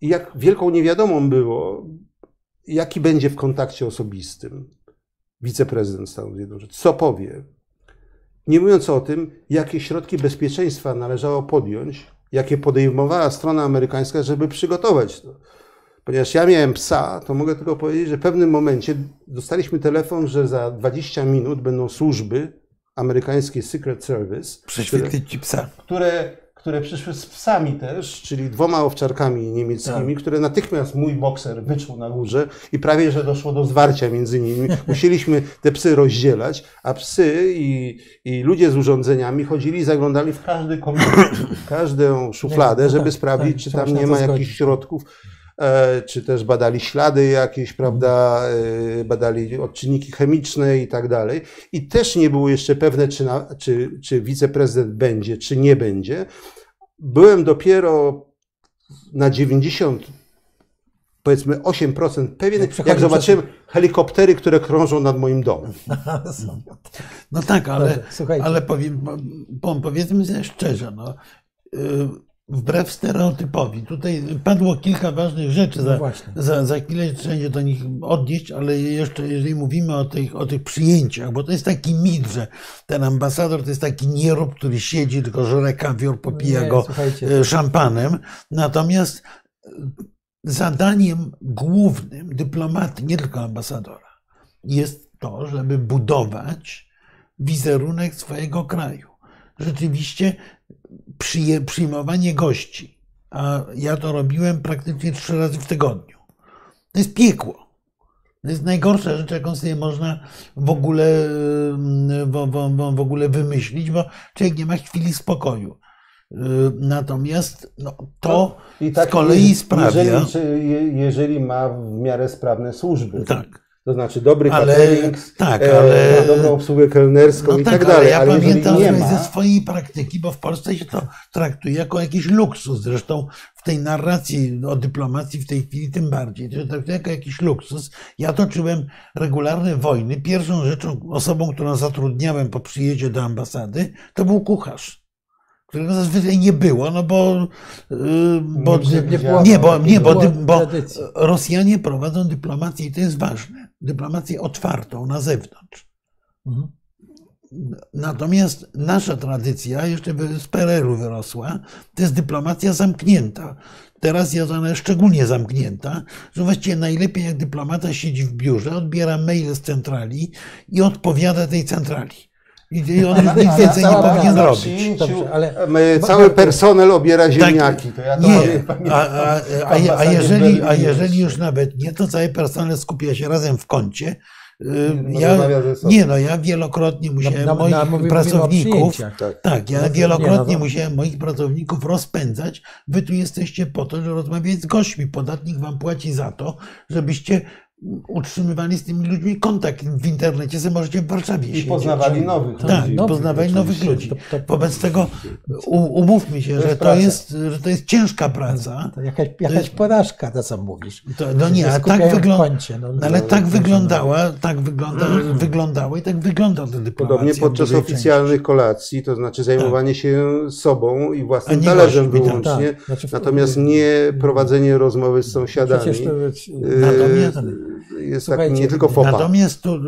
i jak wielką niewiadomą było, jaki będzie w kontakcie osobistym wiceprezydent Stanów Zjednoczonych, co powie. Nie mówiąc o tym, jakie środki bezpieczeństwa należało podjąć, jakie podejmowała strona amerykańska, żeby przygotować to. Ponieważ ja miałem psa, to mogę tylko powiedzieć, że w pewnym momencie dostaliśmy telefon, że za 20 minut będą służby amerykańskie Secret Service. Prześwietlić ci psa. Które, które przyszły z psami też, czyli dwoma owczarkami niemieckimi, tak. które natychmiast mój bokser wyczuł na górze i prawie, że doszło do zwarcia między nimi. Musieliśmy te psy rozdzielać, a psy i, i ludzie z urządzeniami chodzili, zaglądali w każdy komputer, w każdą szufladę, no żeby tak, sprawdzić, tak, czy tam nie ma jakichś środków czy też badali ślady jakieś, prawda, e, badali odczynniki chemiczne i tak dalej. I też nie było jeszcze pewne, czy, na, czy, czy wiceprezydent będzie, czy nie będzie. Byłem dopiero na 90 powiedzmy 8% pewien, no, jak zobaczyłem helikoptery, które krążą nad moim domem. No tak, ale, ale powiem, powiedzmy sobie szczerze, no, y, wbrew stereotypowi. Tutaj padło kilka ważnych rzeczy. Za, no za, za chwilę trzeba się do nich odnieść, ale jeszcze jeżeli mówimy o tych, o tych przyjęciach, bo to jest taki mit, że ten ambasador to jest taki nierób, który siedzi, tylko żre kawior, popija Nie, go słuchajcie. E, szampanem. Natomiast e, zadaniem głównym dyplomaty, nie tylko ambasadora, jest to, żeby budować wizerunek swojego kraju. Rzeczywiście przyjmowanie gości, a ja to robiłem praktycznie trzy razy w tygodniu. To jest piekło. To jest najgorsza rzecz, jaką sobie można w ogóle, w, w, w ogóle wymyślić, bo człowiek nie ma chwili spokoju. Natomiast no, to no, z kolei sprawia. Jeżeli, jeżeli ma w miarę sprawne służby. Tak. To znaczy dobry ale, catering, tak, e, ale, e, dobrą obsługę kelnerską no i tak, tak dalej. Ale ja ale pamiętam nie ma... ze swojej praktyki, bo w Polsce się to traktuje jako jakiś luksus. Zresztą w tej narracji o dyplomacji w tej chwili tym bardziej. To się traktuje jako jakiś luksus. Ja toczyłem regularne wojny. Pierwszą rzeczą, osobą, którą zatrudniałem po przyjeździe do ambasady, to był kucharz którego zazwyczaj nie było, no bo, y, bo nie, nie, nie, bo, nie, bo, bo Rosjanie prowadzą dyplomację i to jest ważne dyplomację otwartą na zewnątrz. Mhm. Natomiast nasza tradycja, jeszcze z PRL-u wyrosła, to jest dyplomacja zamknięta. Teraz jest ona szczególnie zamknięta, że właściwie najlepiej jak dyplomata siedzi w biurze, odbiera maile z centrali i odpowiada tej centrali. I on nic więcej nie powinien robić. Dobrze, ale... Cały personel obiera tak, ziemniaki. To ja to nie, a, a, a, a, jeżeli, a jeżeli już nawet nie, to cały personel skupia się razem w kącie. Ja, nie, no ja wielokrotnie musiałem na, na, moich na, pracowników, tak, tak ja wielokrotnie nie, no, musiałem moich pracowników rozpędzać. Wy tu jesteście po to, żeby rozmawiać z gośćmi. Podatnik wam płaci za to, żebyście utrzymywali z tymi ludźmi kontakt w internecie, że możecie w Warszawie I siedzieć. poznawali nowych tak, ludzi. Tak, poznawali nowych ludzi. To, to, Wobec tego umówmy się, że to, jest, że to jest ciężka praca. To jakaś, jakaś porażka, to co mówisz. To, no nie, ale tak, wygląda, no, ale no, tak wyglądała, tak wygląda, wyglądało i tak wygląda to dyplomacja. Podobnie podczas oficjalnych kolacji, to znaczy zajmowanie tak. się sobą i własnym talerzem wyłącznie, tak. znaczy, natomiast nie prowadzenie rozmowy z sąsiadami. Przecież to, y, natomiast, jest tak nie tylko fopa. Natomiast tu,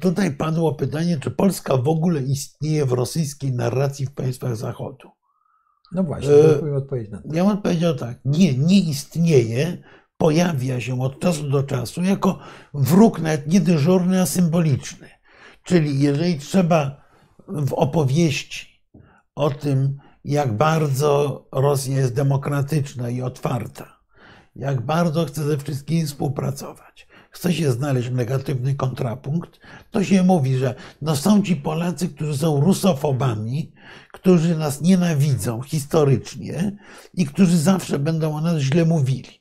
tutaj padło pytanie, czy Polska w ogóle istnieje w rosyjskiej narracji w państwach Zachodu. No właśnie, e, odpowiedź na to. Ja bym odpowiedział tak, nie, nie istnieje, pojawia się od czasu do czasu jako wróg nawet nie dyżurny, a symboliczny. Czyli jeżeli trzeba w opowieści o tym, jak bardzo Rosja jest demokratyczna i otwarta, jak bardzo chce ze wszystkimi współpracować, chce się znaleźć negatywny kontrapunkt, to się mówi, że no są ci Polacy, którzy są rusofobami, którzy nas nienawidzą historycznie i którzy zawsze będą o nas źle mówili.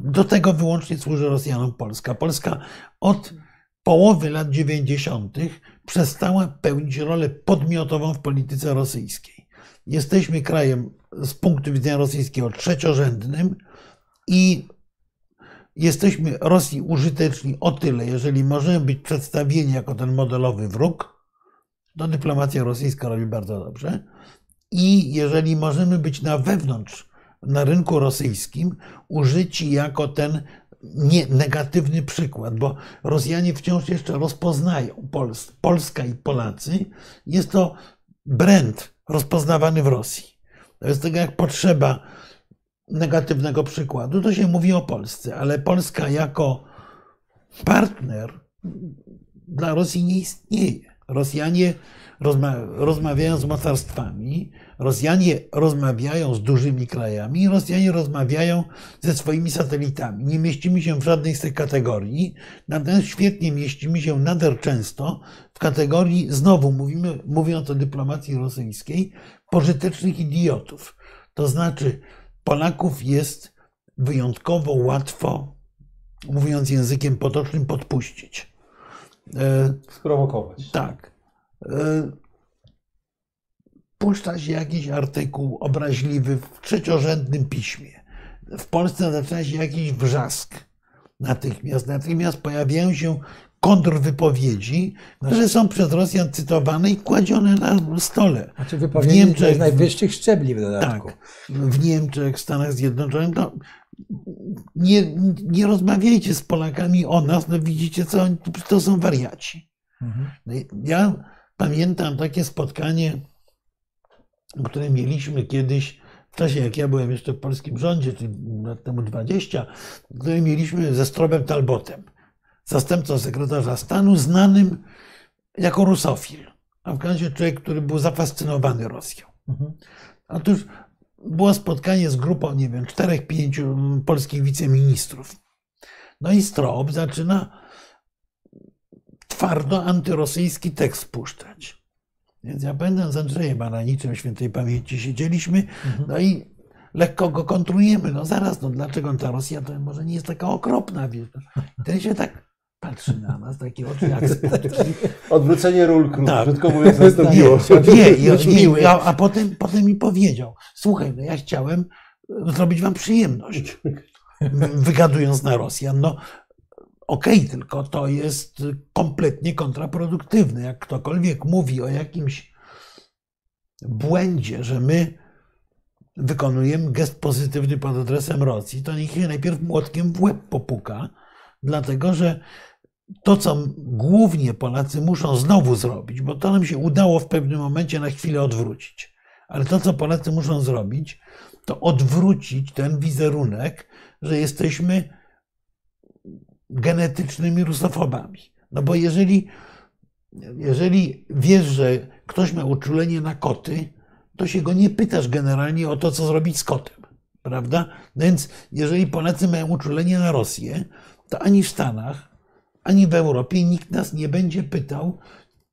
Do tego wyłącznie służy Rosjanom Polska. Polska od połowy lat 90. przestała pełnić rolę podmiotową w polityce rosyjskiej. Jesteśmy krajem z punktu widzenia rosyjskiego trzeciorzędnym i jesteśmy Rosji użyteczni o tyle, jeżeli możemy być przedstawieni jako ten modelowy wróg, to dyplomacja rosyjska robi bardzo dobrze. I jeżeli możemy być na wewnątrz, na rynku rosyjskim, użyci jako ten nie, negatywny przykład, bo Rosjanie wciąż jeszcze rozpoznają Pols Polska i Polacy. Jest to brand rozpoznawany w Rosji. Wobec tego jak potrzeba negatywnego przykładu, to się mówi o Polsce, ale Polska jako partner dla Rosji nie istnieje. Rosjanie rozma rozmawiają z mocarstwami, Rosjanie rozmawiają z dużymi krajami, Rosjanie rozmawiają ze swoimi satelitami. Nie mieścimy się w żadnej z tych kategorii, natomiast świetnie mieścimy się nader często w kategorii, znowu mówimy, mówiąc o dyplomacji rosyjskiej, pożytecznych idiotów. To znaczy, Polaków jest wyjątkowo łatwo, mówiąc językiem potocznym, podpuścić. E, Sprowokować. Tak. E, puszcza się jakiś artykuł obraźliwy w trzeciorzędnym piśmie. W Polsce zaczyna się jakiś wrzask natychmiast. Natychmiast pojawiają się kontrwypowiedzi, które są przez Rosjan cytowane i kładzione na stole. Znaczy wypowiedzi w Niemczech, z najwyższych szczebli w dodatku. Tak, w Niemczech, w Stanach Zjednoczonych. No, nie, nie rozmawiajcie z Polakami o nas, no widzicie co, to są wariaci. Mhm. No ja pamiętam takie spotkanie które mieliśmy kiedyś w czasie, jak ja byłem jeszcze w polskim rządzie, czyli lat temu 20, które mieliśmy ze Strobem Talbotem, zastępcą sekretarza stanu, znanym jako rusofil. A w razie człowiek, który był zafascynowany Rosją. Mhm. Otóż było spotkanie z grupą, nie wiem, czterech, pięciu polskich wiceministrów. No i Strob zaczyna twardo antyrosyjski tekst puszczać. Więc ja pamiętam z Andrzejem Baraniczem świętej pamięci siedzieliśmy, mhm. no i lekko go kontrujemy. No zaraz, no dlaczego ta Rosja to może nie jest taka okropna, wiesz. Ten się tak patrzy na nas, takie oczy jak Odwrócenie ról krótko, tak. krótko mówiąc, nastąpiło. Nie, nie, a, a potem, potem mi powiedział, słuchaj, no ja chciałem zrobić wam przyjemność, wygadując na Rosjan. No, Okej, okay, tylko to jest kompletnie kontraproduktywne. Jak ktokolwiek mówi o jakimś błędzie, że my wykonujemy gest pozytywny pod adresem Rosji, to niech się najpierw młotkiem w łeb popuka, dlatego że to, co głównie Polacy muszą znowu zrobić, bo to nam się udało w pewnym momencie na chwilę odwrócić, ale to, co Polacy muszą zrobić, to odwrócić ten wizerunek, że jesteśmy genetycznymi rusofobami. No bo jeżeli, jeżeli wiesz, że ktoś ma uczulenie na koty, to się go nie pytasz generalnie o to, co zrobić z kotem. Prawda? No więc jeżeli Polacy mają uczulenie na Rosję, to ani w Stanach, ani w Europie nikt nas nie będzie pytał,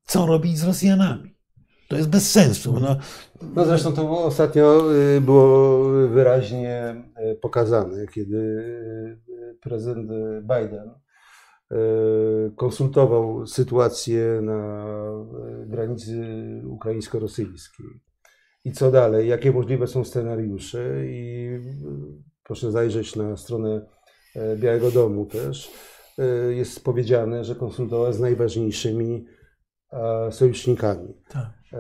co robić z Rosjanami. To jest bez sensu. No, no zresztą to ostatnio y, było wyraźnie y, pokazane, kiedy y, prezydent Biden konsultował sytuację na granicy ukraińsko-rosyjskiej. I co dalej? Jakie możliwe są scenariusze? I proszę zajrzeć na stronę Białego Domu też. Jest powiedziane, że konsultował z najważniejszymi sojusznikami. Tak. E,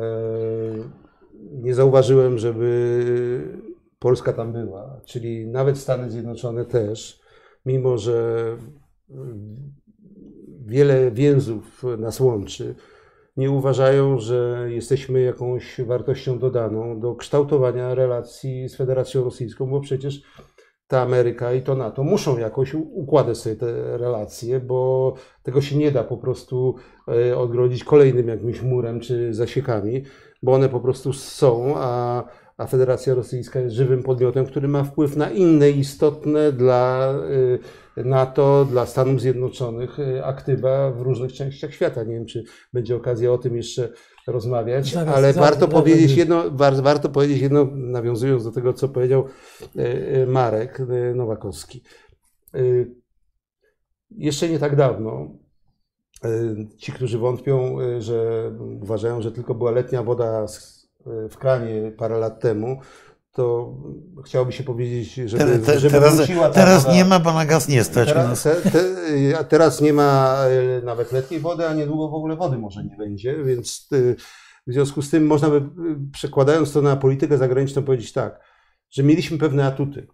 nie zauważyłem, żeby Polska tam była, czyli nawet Stany Zjednoczone też, mimo że wiele więzów nas łączy, nie uważają, że jesteśmy jakąś wartością dodaną do kształtowania relacji z Federacją Rosyjską, bo przecież ta Ameryka i to NATO muszą jakoś układać sobie te relacje, bo tego się nie da po prostu e, odgrodzić kolejnym jakimś murem czy zasiekami, bo one po prostu są, a, a Federacja Rosyjska jest żywym podmiotem, który ma wpływ na inne istotne dla e, NATO, dla Stanów Zjednoczonych e, aktywa w różnych częściach świata. Nie wiem, czy będzie okazja o tym jeszcze rozmawiać, zaraz, ale warto, powiedzieć jedno, warto powiedzieć jedno, nawiązując do tego, co powiedział e, e, Marek e, Nowakowski. Jeszcze nie tak dawno ci, którzy wątpią, że uważają, że tylko była letnia woda w kranie parę lat temu, to chciałoby się powiedzieć, żeby, te, te, żeby teraz, teraz woda. nie ma, bo na gaz nie stać. Teraz, te, te, teraz nie ma nawet letniej wody, a niedługo w ogóle wody może nie będzie, więc w związku z tym można by, przekładając to na politykę zagraniczną, powiedzieć tak, że mieliśmy pewne atuty.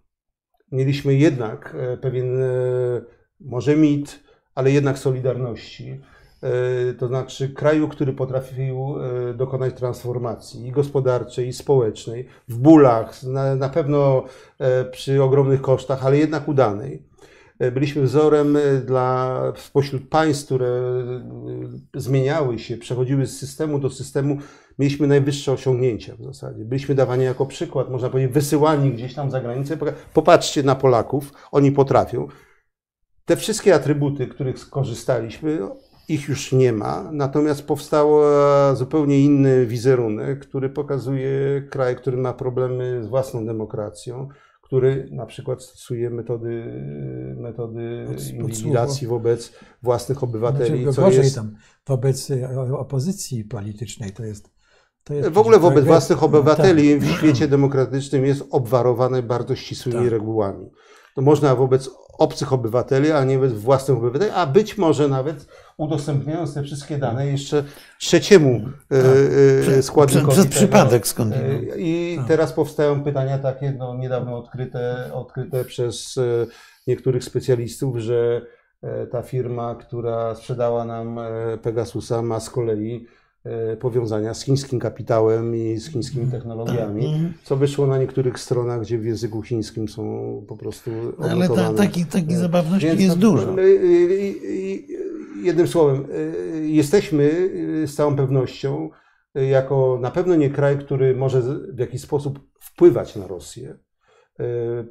Mieliśmy jednak e, pewien, e, może mit, ale jednak solidarności. To znaczy kraju, który potrafił dokonać transformacji i gospodarczej, i społecznej, w bólach, na, na pewno przy ogromnych kosztach, ale jednak udanej. Byliśmy wzorem dla spośród państw, które zmieniały się, przechodziły z systemu do systemu, mieliśmy najwyższe osiągnięcia w zasadzie. Byliśmy dawani jako przykład, można powiedzieć, wysyłani gdzieś tam za granicę. Popatrzcie na Polaków, oni potrafią. Te wszystkie atrybuty, których skorzystaliśmy, ich już nie ma, natomiast powstał zupełnie inny wizerunek, który pokazuje kraj, który ma problemy z własną demokracją, który na przykład stosuje metody, metody inwigilacji wobec własnych obywateli. Znaczy, co gorzej jest... tam, wobec opozycji politycznej to jest w ogóle wobec własnych obywateli tak. w świecie demokratycznym jest obwarowane bardzo ścisłymi tak. regułami. To można wobec obcych obywateli, a nie własnych obywateli, a być może nawet udostępniając te wszystkie dane jeszcze trzeciemu tak. E, e, składnikowi. Przez przypadek skąd. E, I tak. teraz powstają pytania takie, no, niedawno odkryte, odkryte przez niektórych specjalistów, że ta firma, która sprzedała nam Pegasusa ma z kolei E, powiązania z chińskim kapitałem i z chińskimi technologiami, tak. Mhm. co wyszło na niektórych stronach, gdzie w języku chińskim są po prostu Ale ta, taki, taki zabawności Więc, jest dużo. Jednym słowem, e, jesteśmy e, z całą pewnością jako na pewno nie kraj, który może w jakiś sposób wpływać na Rosję.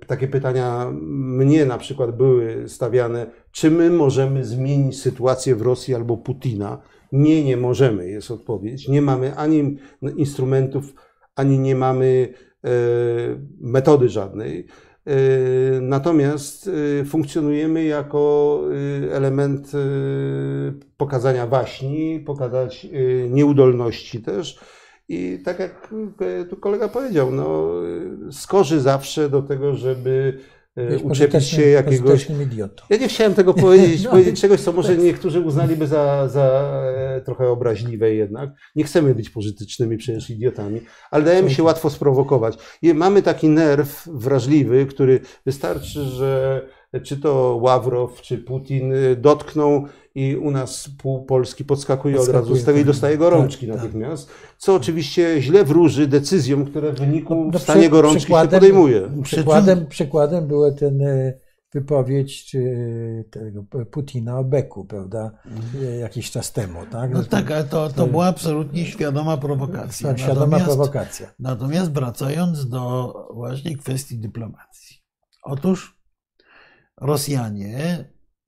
Takie pytania mnie na przykład były stawiane, czy my możemy zmienić sytuację w Rosji albo Putina, nie, nie możemy, jest odpowiedź. Nie mamy ani instrumentów, ani nie mamy e, metody żadnej. E, natomiast e, funkcjonujemy jako element pokazania waśni, pokazać nieudolności też. I tak jak tu kolega powiedział, no, skorzy zawsze do tego, żeby Wiesz, uczepić się jakiegoś. Ja nie chciałem tego powiedzieć, no. powiedzieć czegoś, co może niektórzy uznaliby za, za e, trochę obraźliwe jednak. Nie chcemy być pożytecznymi przecież idiotami, ale dajemy się łatwo sprowokować. I mamy taki nerw wrażliwy, który wystarczy, że czy to Ławrow, czy Putin y, dotkną i u nas pół Polski podskakuje, podskakuje od razu z tego i tak. dostaje gorączki tak, natychmiast, co oczywiście źle wróży decyzjom, które w wyniku no, stanie gorączki się podejmuje. Przykładem, przykładem były ten y, wypowiedź czy tego Putina o Beku, prawda, mhm. jakiś czas temu. Tak, no tak, ale to, to była absolutnie świadoma prowokacja. Tak, świadoma natomiast, prowokacja. Natomiast wracając do właśnie kwestii dyplomacji. Otóż Rosjanie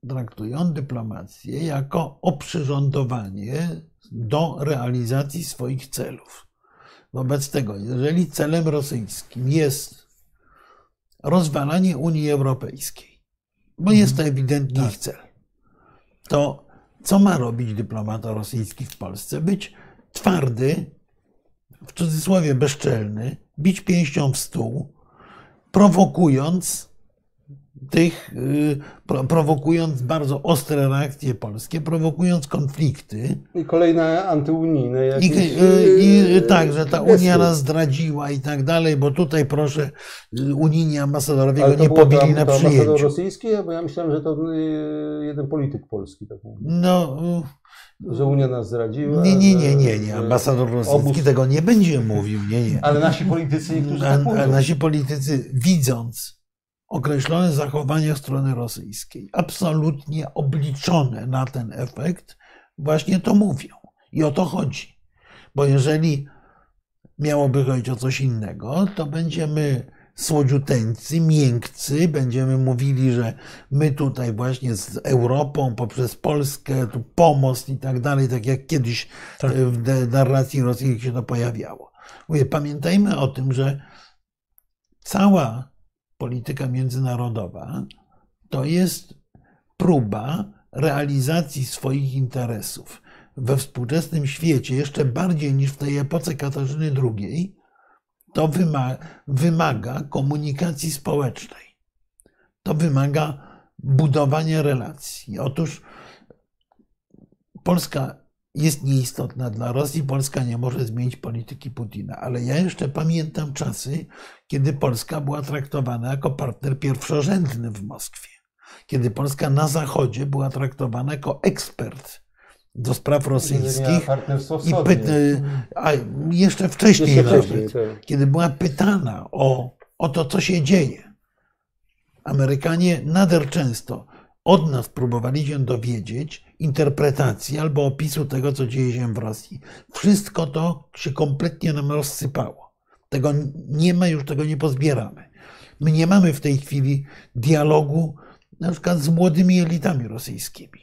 traktują dyplomację jako oprzyrządowanie do realizacji swoich celów. Wobec tego, jeżeli celem rosyjskim jest rozwalanie Unii Europejskiej, bo jest to mhm. ewidentnie tak. ich cel, to co ma robić dyplomata rosyjski w Polsce? Być twardy, w cudzysłowie bezczelny, bić pięścią w stół, prowokując tych, y, prowokując bardzo ostre reakcje polskie, prowokując konflikty. I kolejne antyunijne jakieś... I, y, i, y, tak, że ta Unia nas zdradziła i tak dalej, bo tutaj proszę, unijni ambasadorowie go nie pobili na przyjęciu. ambasador rosyjski? Bo ja myślałem, że to jeden polityk polski tak. No... Że Unia nas zdradziła. Nie, nie, nie, nie, nie. Ambasador rosyjski obóz... tego nie będzie mówił. Nie, nie. Ale nasi politycy niektórzy tak mówią. A nasi politycy widząc określone zachowania strony rosyjskiej, absolutnie obliczone na ten efekt, właśnie to mówią. I o to chodzi. Bo jeżeli miałoby chodzić o coś innego, to będziemy słodziuteńcy, miękcy, będziemy mówili, że my tutaj właśnie z Europą, poprzez Polskę, tu pomost i tak dalej, tak jak kiedyś tak. w narracji rosyjskiej się to pojawiało. Mówię, pamiętajmy o tym, że cała polityka międzynarodowa to jest próba realizacji swoich interesów we współczesnym świecie, jeszcze bardziej niż w tej epoce Katarzyny II, to wymaga, komunikacji społecznej. To wymaga budowania relacji. Otóż Polska jest nieistotna dla Rosji. Polska nie może zmienić polityki Putina. Ale ja jeszcze pamiętam czasy, kiedy Polska była traktowana jako partner pierwszorzędny w Moskwie. Kiedy Polska na Zachodzie była traktowana jako ekspert do spraw rosyjskich. I py, a jeszcze wcześniej, jeszcze wcześniej tak. kiedy była pytana o, o to, co się dzieje. Amerykanie nader często od nas próbowali się dowiedzieć interpretacji albo opisu tego, co dzieje się w Rosji. Wszystko to się kompletnie nam rozsypało. Tego nie ma, już tego nie pozbieramy. My nie mamy w tej chwili dialogu na przykład z młodymi elitami rosyjskimi.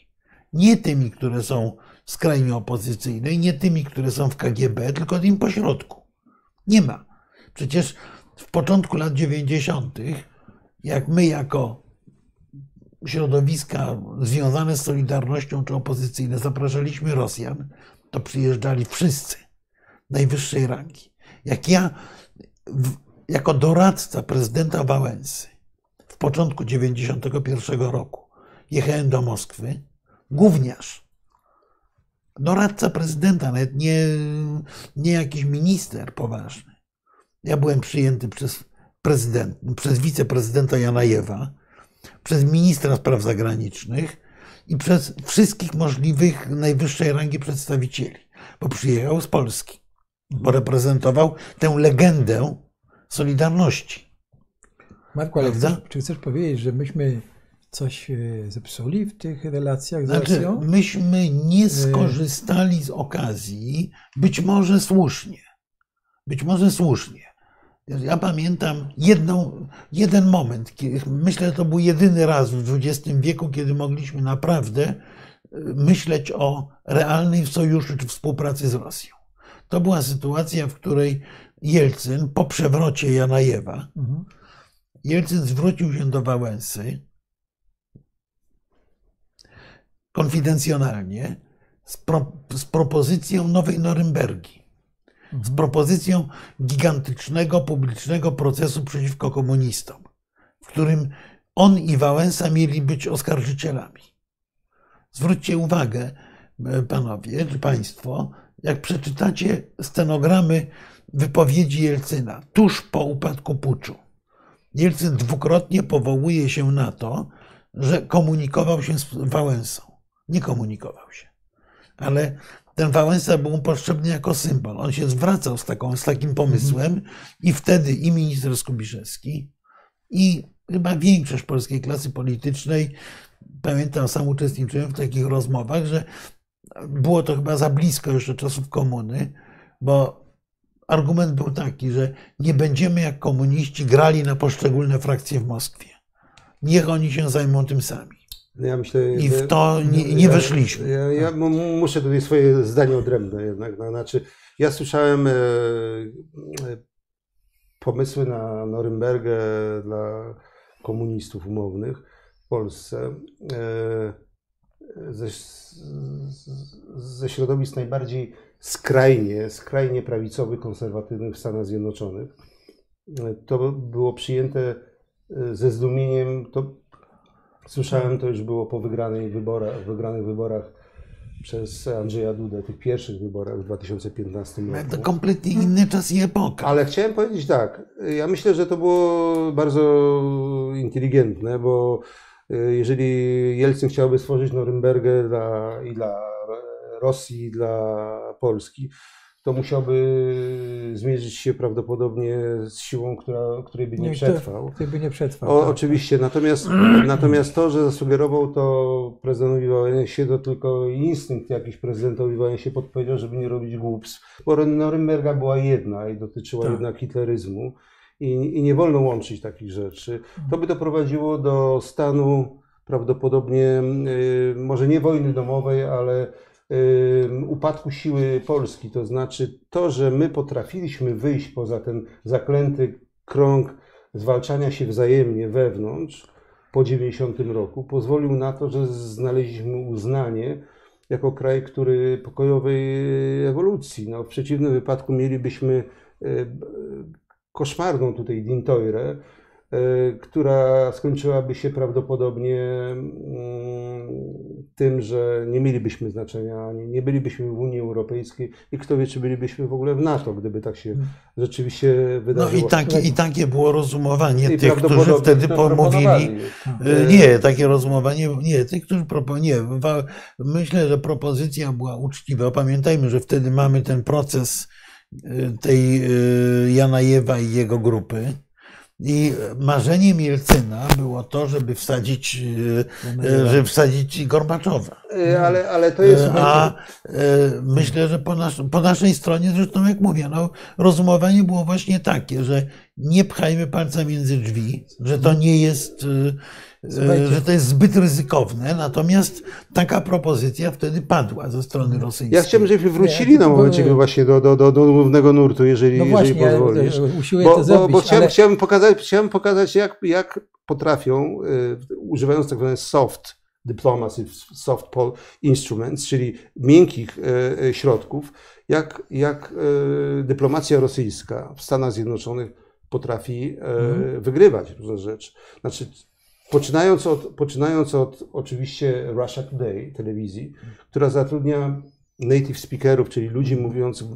Nie tymi, które są skrajnie opozycyjne nie tymi, które są w KGB, tylko tym pośrodku. Nie ma. Przecież w początku lat 90., jak my jako środowiska związane z Solidarnością czy opozycyjne zapraszaliśmy Rosjan, to przyjeżdżali wszyscy najwyższej rangi. Jak ja jako doradca prezydenta Wałęsy w początku 91 roku jechałem do Moskwy, gówniarz, doradca prezydenta, nawet nie, nie jakiś minister poważny. Ja byłem przyjęty przez prezydent, przez wiceprezydenta Janajewa, przez ministra spraw zagranicznych i przez wszystkich możliwych najwyższej rangi przedstawicieli, bo przyjechał z Polski, bo reprezentował tę legendę Solidarności. Marku, ale chcesz, czy chcesz powiedzieć, że myśmy coś e, zepsuli w tych relacjach z znaczy, Rosją? Myśmy nie e, skorzystali z okazji, być może słusznie. Być może słusznie. Ja pamiętam jedną, jeden moment, myślę, że to był jedyny raz w XX wieku, kiedy mogliśmy naprawdę e, myśleć o realnej sojuszu czy współpracy z Rosją. To była sytuacja, w której Jelcyn po przewrocie Janajewa, mhm. Jelcyn zwrócił się do Wałęsy konfidencjonalnie z, pro, z propozycją nowej Norymbergi, z propozycją gigantycznego publicznego procesu przeciwko komunistom, w którym on i Wałęsa mieli być oskarżycielami. Zwróćcie uwagę, e, panowie czy państwo, jak przeczytacie stenogramy wypowiedzi Jelcyna tuż po upadku puczu. Jelcyn dwukrotnie powołuje się na to, że komunikował się z Wałęsą. Nie komunikował się. Ale ten Wałęsa był mu potrzebny jako symbol. On się zwracał z, taką, z takim pomysłem i wtedy i minister Skubiszewski i chyba większość polskiej klasy politycznej, pamiętam, sam uczestniczyłem w takich rozmowach, że było to chyba za blisko jeszcze czasów komuny, bo argument był taki, że nie będziemy jak komuniści grali na poszczególne frakcje w Moskwie. Niech oni się zajmą tym sami. No ja myślę, I w to nie, nie weszliśmy. Ja, ja, ja, muszę tutaj swoje zdanie odrębne jednak. No, znaczy, ja słyszałem e, pomysły na Norymbergę dla komunistów umownych w Polsce. E, ze, ze środowisk najbardziej skrajnie, skrajnie prawicowych, konserwatywnych w Stanach Zjednoczonych. To było przyjęte e, ze zdumieniem. To, słyszałem, to już było po wygranych wyborach, wygranych wyborach przez Andrzeja Dudę, tych pierwszych wyborach w 2015 roku. To kompletnie inny czas i epoka. Ale chciałem powiedzieć tak, ja myślę, że to było bardzo inteligentne, bo e, jeżeli Jelcyn chciałby stworzyć Norymbergę dla, i dla Rosji, i dla Polski, to musiałby zmierzyć się prawdopodobnie z siłą, która, której by nie, nie przetrwał. Której by nie przetrwał. O, tak. Oczywiście, natomiast, natomiast to, że zasugerował to prezydentowi Wałęsie, to tylko instynkt jakiś prezydentowi Wałęsie podpowiedział, żeby nie robić głupstw, bo Norymberga była jedna i dotyczyła tak. jednak hitleryzmu i, i nie wolno łączyć takich rzeczy. To by doprowadziło do stanu prawdopodobnie, y, może nie wojny domowej, ale upadku siły Polski. To znaczy to, że my potrafiliśmy wyjść poza ten zaklęty krąg zwalczania się wzajemnie wewnątrz po 90 roku, pozwolił na to, że znaleźliśmy uznanie jako kraj, który pokojowej ewolucji. No, w przeciwnym wypadku mielibyśmy e, koszmarną tutaj dintoire, e, która skończyłaby się prawdopodobnie mm, tym, że nie mielibyśmy znaczenia, nie, nie bylibyśmy w Unii Europejskiej i kto wie, czy bylibyśmy w ogóle w NATO, gdyby tak się hmm. rzeczywiście wydarzyło. No i takie, i takie było rozumowanie I tych, którzy wtedy pomówili. E, nie, takie rozumowanie, nie, tych, którzy proponowali, myślę, że propozycja była uczciwa. Pamiętajmy, że wtedy mamy ten proces e, tej Janajewa i jego grupy i marzeniem Jelcyna było to, żeby wsadzić, e, żeby wsadzić Gorbaczowa. E, ale, ale to jest. A e, myślę, że po, nas, po naszej stronie, zresztą jak mówię, no, rozumowanie było właśnie takie, że nie pchajmy palca między drzwi, że to nie jest Słuchajcie. że to jest zbyt ryzykowne, natomiast taka propozycja wtedy padła ze strony rosyjskiej. Ja chciałbym, żebyśmy wrócili nie, na momencie były... właśnie do, do, do, do głównego nurtu, jeżeli, no jeżeli właśnie, pozwolisz. Ja bo, to zrobić, bo, bo chciałem, ale... chciałem, pokazać, chciałem pokazać, jak, jak potrafią, y, używając tak zwane soft diplomacy, soft instruments, czyli miękkich y, środków, jak, jak dyplomacja rosyjska w Stanach Zjednoczonych potrafi mm. wygrywać różne rzeczy. Znaczy, Poczynając od, poczynając od oczywiście Russia Today telewizji, która zatrudnia native speakerów, czyli ludzi mówiących,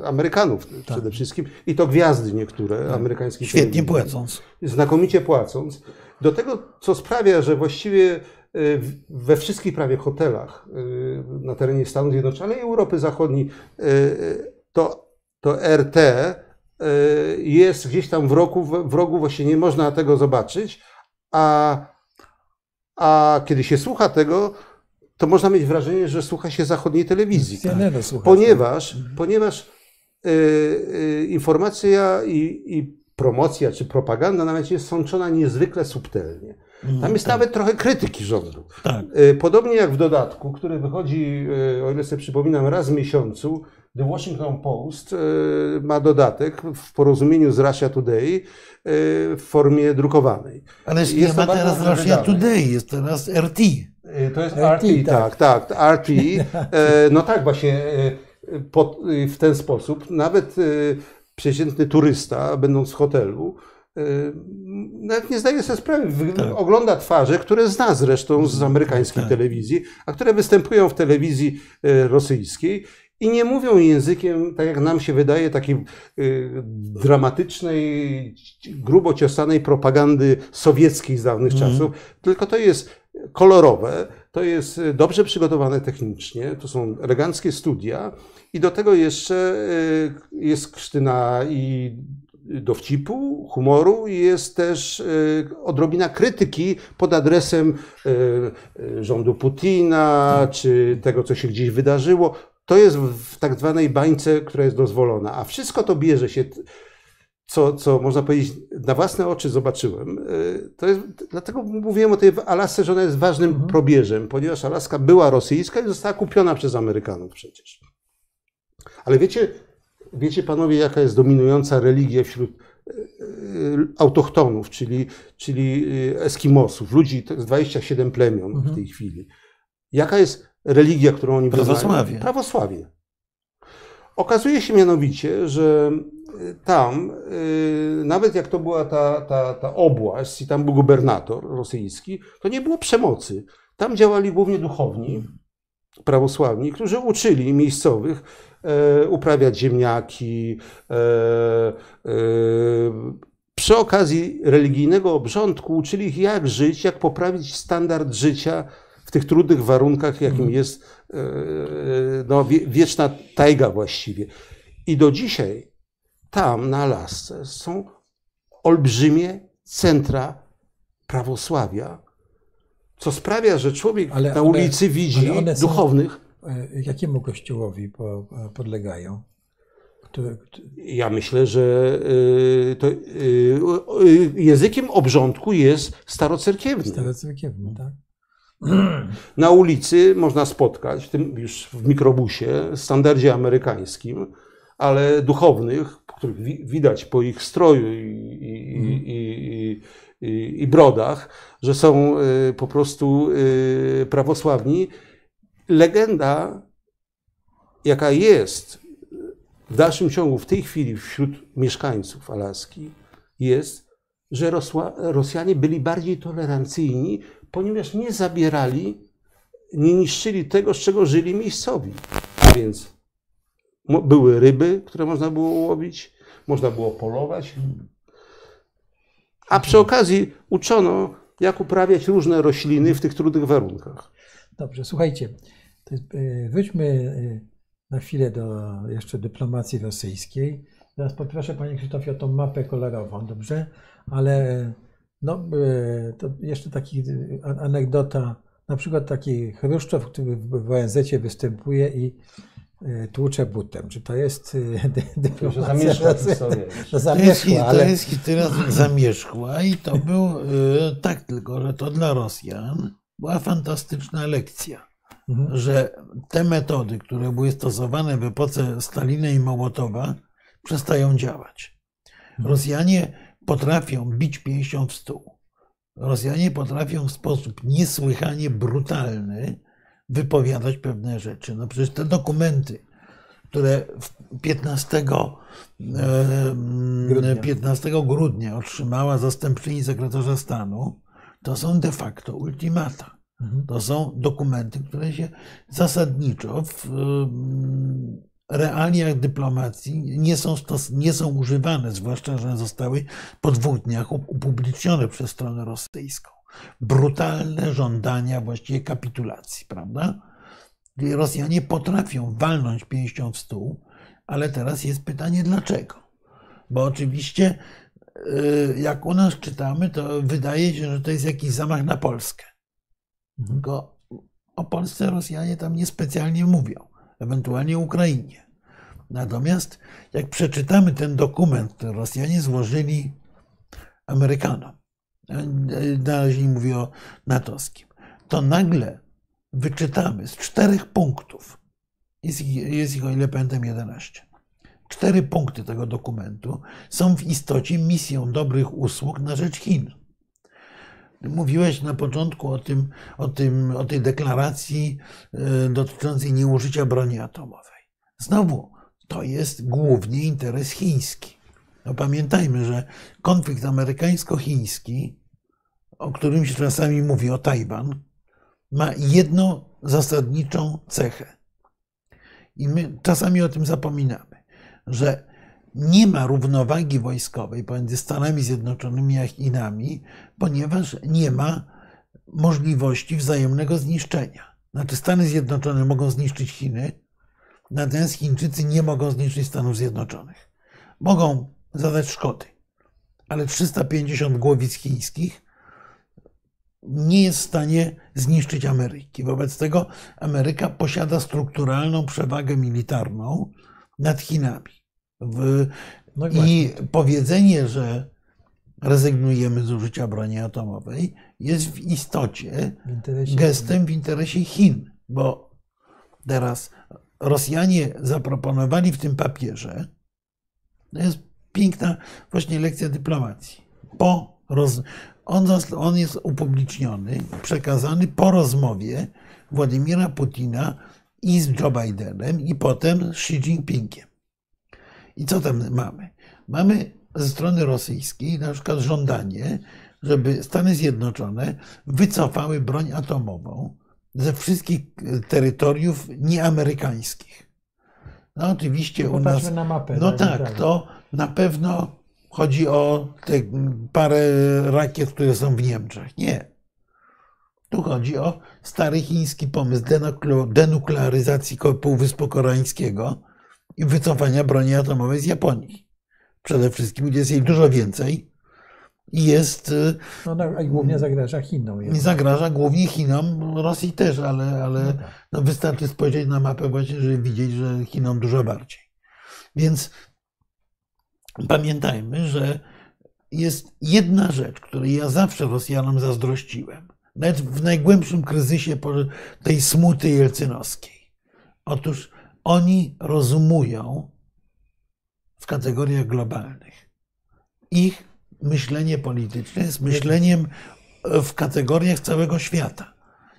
e, Amerykanów tak. przede wszystkim, i to gwiazdy niektóre tak. amerykańskie. Świetnie płacąc. Znakomicie płacąc. Do tego, co sprawia, że właściwie e, we wszystkich prawie hotelach e, na terenie Stanów Zjednoczonych i Europy Zachodniej to, to RT jest gdzieś tam w rogu, w rogu właśnie nie można tego zobaczyć, a, a kiedy się słucha tego, to można mieć wrażenie, że słucha się zachodniej telewizji. Tak? Ponieważ, ponieważ y, y, informacja i, i, promocja czy propaganda nawet jest sączona niezwykle subtelnie. Mm, Tam jest tak. nawet trochę krytyki rządu. Tak. Y, podobnie jak w dodatku, który wychodzi, o ile sobie przypominam, raz w miesiącu, The Washington Post ma dodatek w porozumieniu z Russia Today, w formie drukowanej. Ale jest nie ma teraz Russia Today, jest teraz RT. Y, to jest RT, RT tak, tak, tak RT. E, no tak, właśnie e, w ten sposób nawet e, przeciętny turysta, będąc w hotelu, nawet nie zdaje sobie sprawy, tak. ogląda twarze, które zna zresztą z amerykańskiej tak. telewizji, a które występują w telewizji rosyjskiej i nie mówią językiem, tak jak nam się wydaje, takiej y, dramatycznej, grubo ciosanej propagandy sowieckiej z dawnych mm. czasów, tylko to jest kolorowe, to jest dobrze przygotowane technicznie, to są eleganckie studia i do tego jeszcze y, jest krztyna i dowcipu, humoru i jest też y, odrobina krytyki pod adresem y, rządu Putina, czy tego, co się gdzieś wydarzyło to jest w tak zwanej bańce, która jest dozwolona. A wszystko to bierze się, co, co można powiedzieć, na własne oczy zobaczyłem. Y, to jest, dlatego mówiłem o tej Alasce, że ona jest ważnym mhm. probierzem, ponieważ Alaska była rosyjska i została kupiona przez Amerykanów przecież. Ale wiecie, wiecie panowie, jaka jest dominująca religia wśród y, y, autochtonów, czyli, czyli Eskimosów, ludzi, to jest 27 plemion mhm. w tej chwili. Jaka jest religia, którą oni Prawosławie. Wyznają. Prawosławie. Okazuje się mianowicie, że y, tam, y, nawet jak to była ta, ta, ta obłaść i tam był gubernator rosyjski, to nie było przemocy. Tam działali głównie duchowni prawosławni, którzy uczyli miejscowych e, uprawiać ziemniaki. E, e, przy okazji religijnego obrządku uczyli ich, jak żyć, jak poprawić standard życia w tych trudnych warunkach, jakim mhm. jest e, no, wieczna tajga właściwie. I do dzisiaj tam na Alasce są olbrzymie centra prawosławia, co sprawia, że człowiek ale, na ulicy widzi ale duchownych. E, jakiemu kościołowi podlegają? Ja myślę, że e, to językiem obrządku jest starocerkiewny. Starocerkiewny, tak. Na ulicy można spotkać, w tym już w mikrobusie, w standardzie amerykańskim, ale duchownych, których widać po ich stroju i, i, i, i, i brodach, że są y, po prostu y, prawosławni. Legenda, jaka jest w dalszym ciągu w tej chwili wśród mieszkańców Alaski, jest, że Rosła, Rosjanie byli bardziej tolerancyjni ponieważ nie zabierali nie niszczyli tego, z czego żyli miejscowi. A więc były ryby, które można było łowić, można było polować. A przy okazji uczono, jak uprawiać różne rośliny w tych trudnych warunkach. Dobrze, słuchajcie, e, wróćmy e, na chwilę do jeszcze dyplomacji rosyjskiej. Teraz poproszę Panie Krzysztofie o tą mapę kolorową, dobrze? Ale no, e, to jeszcze taki anegdota, na przykład taki Chruszczow, który w ONZ występuje i e, tłucze butem. Czy to jest e, dyplomacja? Zamierzchła historia. Zamierzchła, to, jest, ale... to jest historia zamierzchła i to był tak tylko, że to dla Rosjan była fantastyczna lekcja. Mhm. Że te metody, które były stosowane w epoce Stalina i Mołotowa, przestają działać. Mhm. Rosjanie potrafią bić pięścią w stół. Rosjanie potrafią w sposób niesłychanie brutalny wypowiadać pewne rzeczy. No przecież te dokumenty, które 15, grudnia. 15 grudnia otrzymała zastępczyni sekretarza stanu, to są de facto ultimata. Mhm. To są dokumenty, które się zasadniczo w realiach dyplomacji nie są, nie są używane, zwłaszcza, że zostały po dwóch dniach upublicznione przez stronę rosyjską. Brutalne żądania właściwie kapitulacji, prawda? Rosjanie potrafią walnąć pięścią w stół, ale teraz jest pytanie dlaczego. Bo oczywiście, y, jak u nas czytamy, to wydaje się, że to jest jakiś zamach na Polskę. Tylko o Polsce Rosjanie tam niespecjalnie mówią ewentualnie Ukrainie. Natomiast jak przeczytamy ten dokument, który Rosjanie złożyli Amerykanom, na razie nie mówię o natowskim, to nagle wyczytamy z czterech punktów, jest ich, jest ich o ile pamiętam 11, cztery punkty tego dokumentu są w istocie misją dobrych usług na rzecz Chin. Mówiłeś na początku o, tym, o, tym, o tej deklaracji e, dotyczącej nieużycia broni atomowej. Znowu, to jest głównie interes chiński. No pamiętajmy, że konflikt amerykańsko-chiński, o którym się czasami mówi o Tajwan, ma jedną zasadniczą cechę. I my czasami o tym zapominamy, że nie ma równowagi wojskowej pomiędzy Stanami Zjednoczonymi a Chinami, ponieważ nie ma możliwości wzajemnego zniszczenia. Znaczy, Stany Zjednoczone mogą zniszczyć Chiny, natomiast Chińczycy nie mogą zniszczyć Stanów Zjednoczonych. Mogą zadać szkody, ale 350 głowic chińskich nie jest w stanie zniszczyć Ameryki. Wobec tego Ameryka posiada strukturalną przewagę militarną nad Chinami. W, no I powiedzenie, że rezygnujemy z użycia broni atomowej, jest w istocie w gestem w interesie Chin, bo teraz Rosjanie zaproponowali w tym papierze, to jest piękna właśnie lekcja dyplomacji. Po roz, on, on jest upubliczniony, przekazany po rozmowie Władimira Putina i z Joe Bidenem i potem z Xi Jinpingiem. I co tam mamy? Mamy ze strony rosyjskiej na przykład żądanie, żeby Stany Zjednoczone wycofały broń atomową ze wszystkich terytoriów nieamerykańskich. No oczywiście u nas. Na mapę, no tak, to na pewno chodzi o te parę rakiet, które są w Niemczech. Nie. Tu chodzi o stary chiński pomysł denuklearyzacji Półwyspu Koreańskiego, wycofania broni atomowej z Japonii. Przede wszystkim, gdzie jest jej dużo więcej i jest. Y, no, no, i głównie zagraża Chinom. I zagraża głównie Chinom, Rosji też, ale, ale no, tak. no wystarczy spojrzeć na mapę właśnie, żeby widzieć, że Chinom dużo bardziej. Więc pamiętajmy, że jest jedna rzecz, której ja zawsze Rosjanom zazdrościłem, nawet w najgłębszym kryzysie tej smuty jelcynowskiej. Otóż oni rozumują w kategoriach globalnych. Ich myślenie polityczne jest myśleniem w kategoriach całego świata.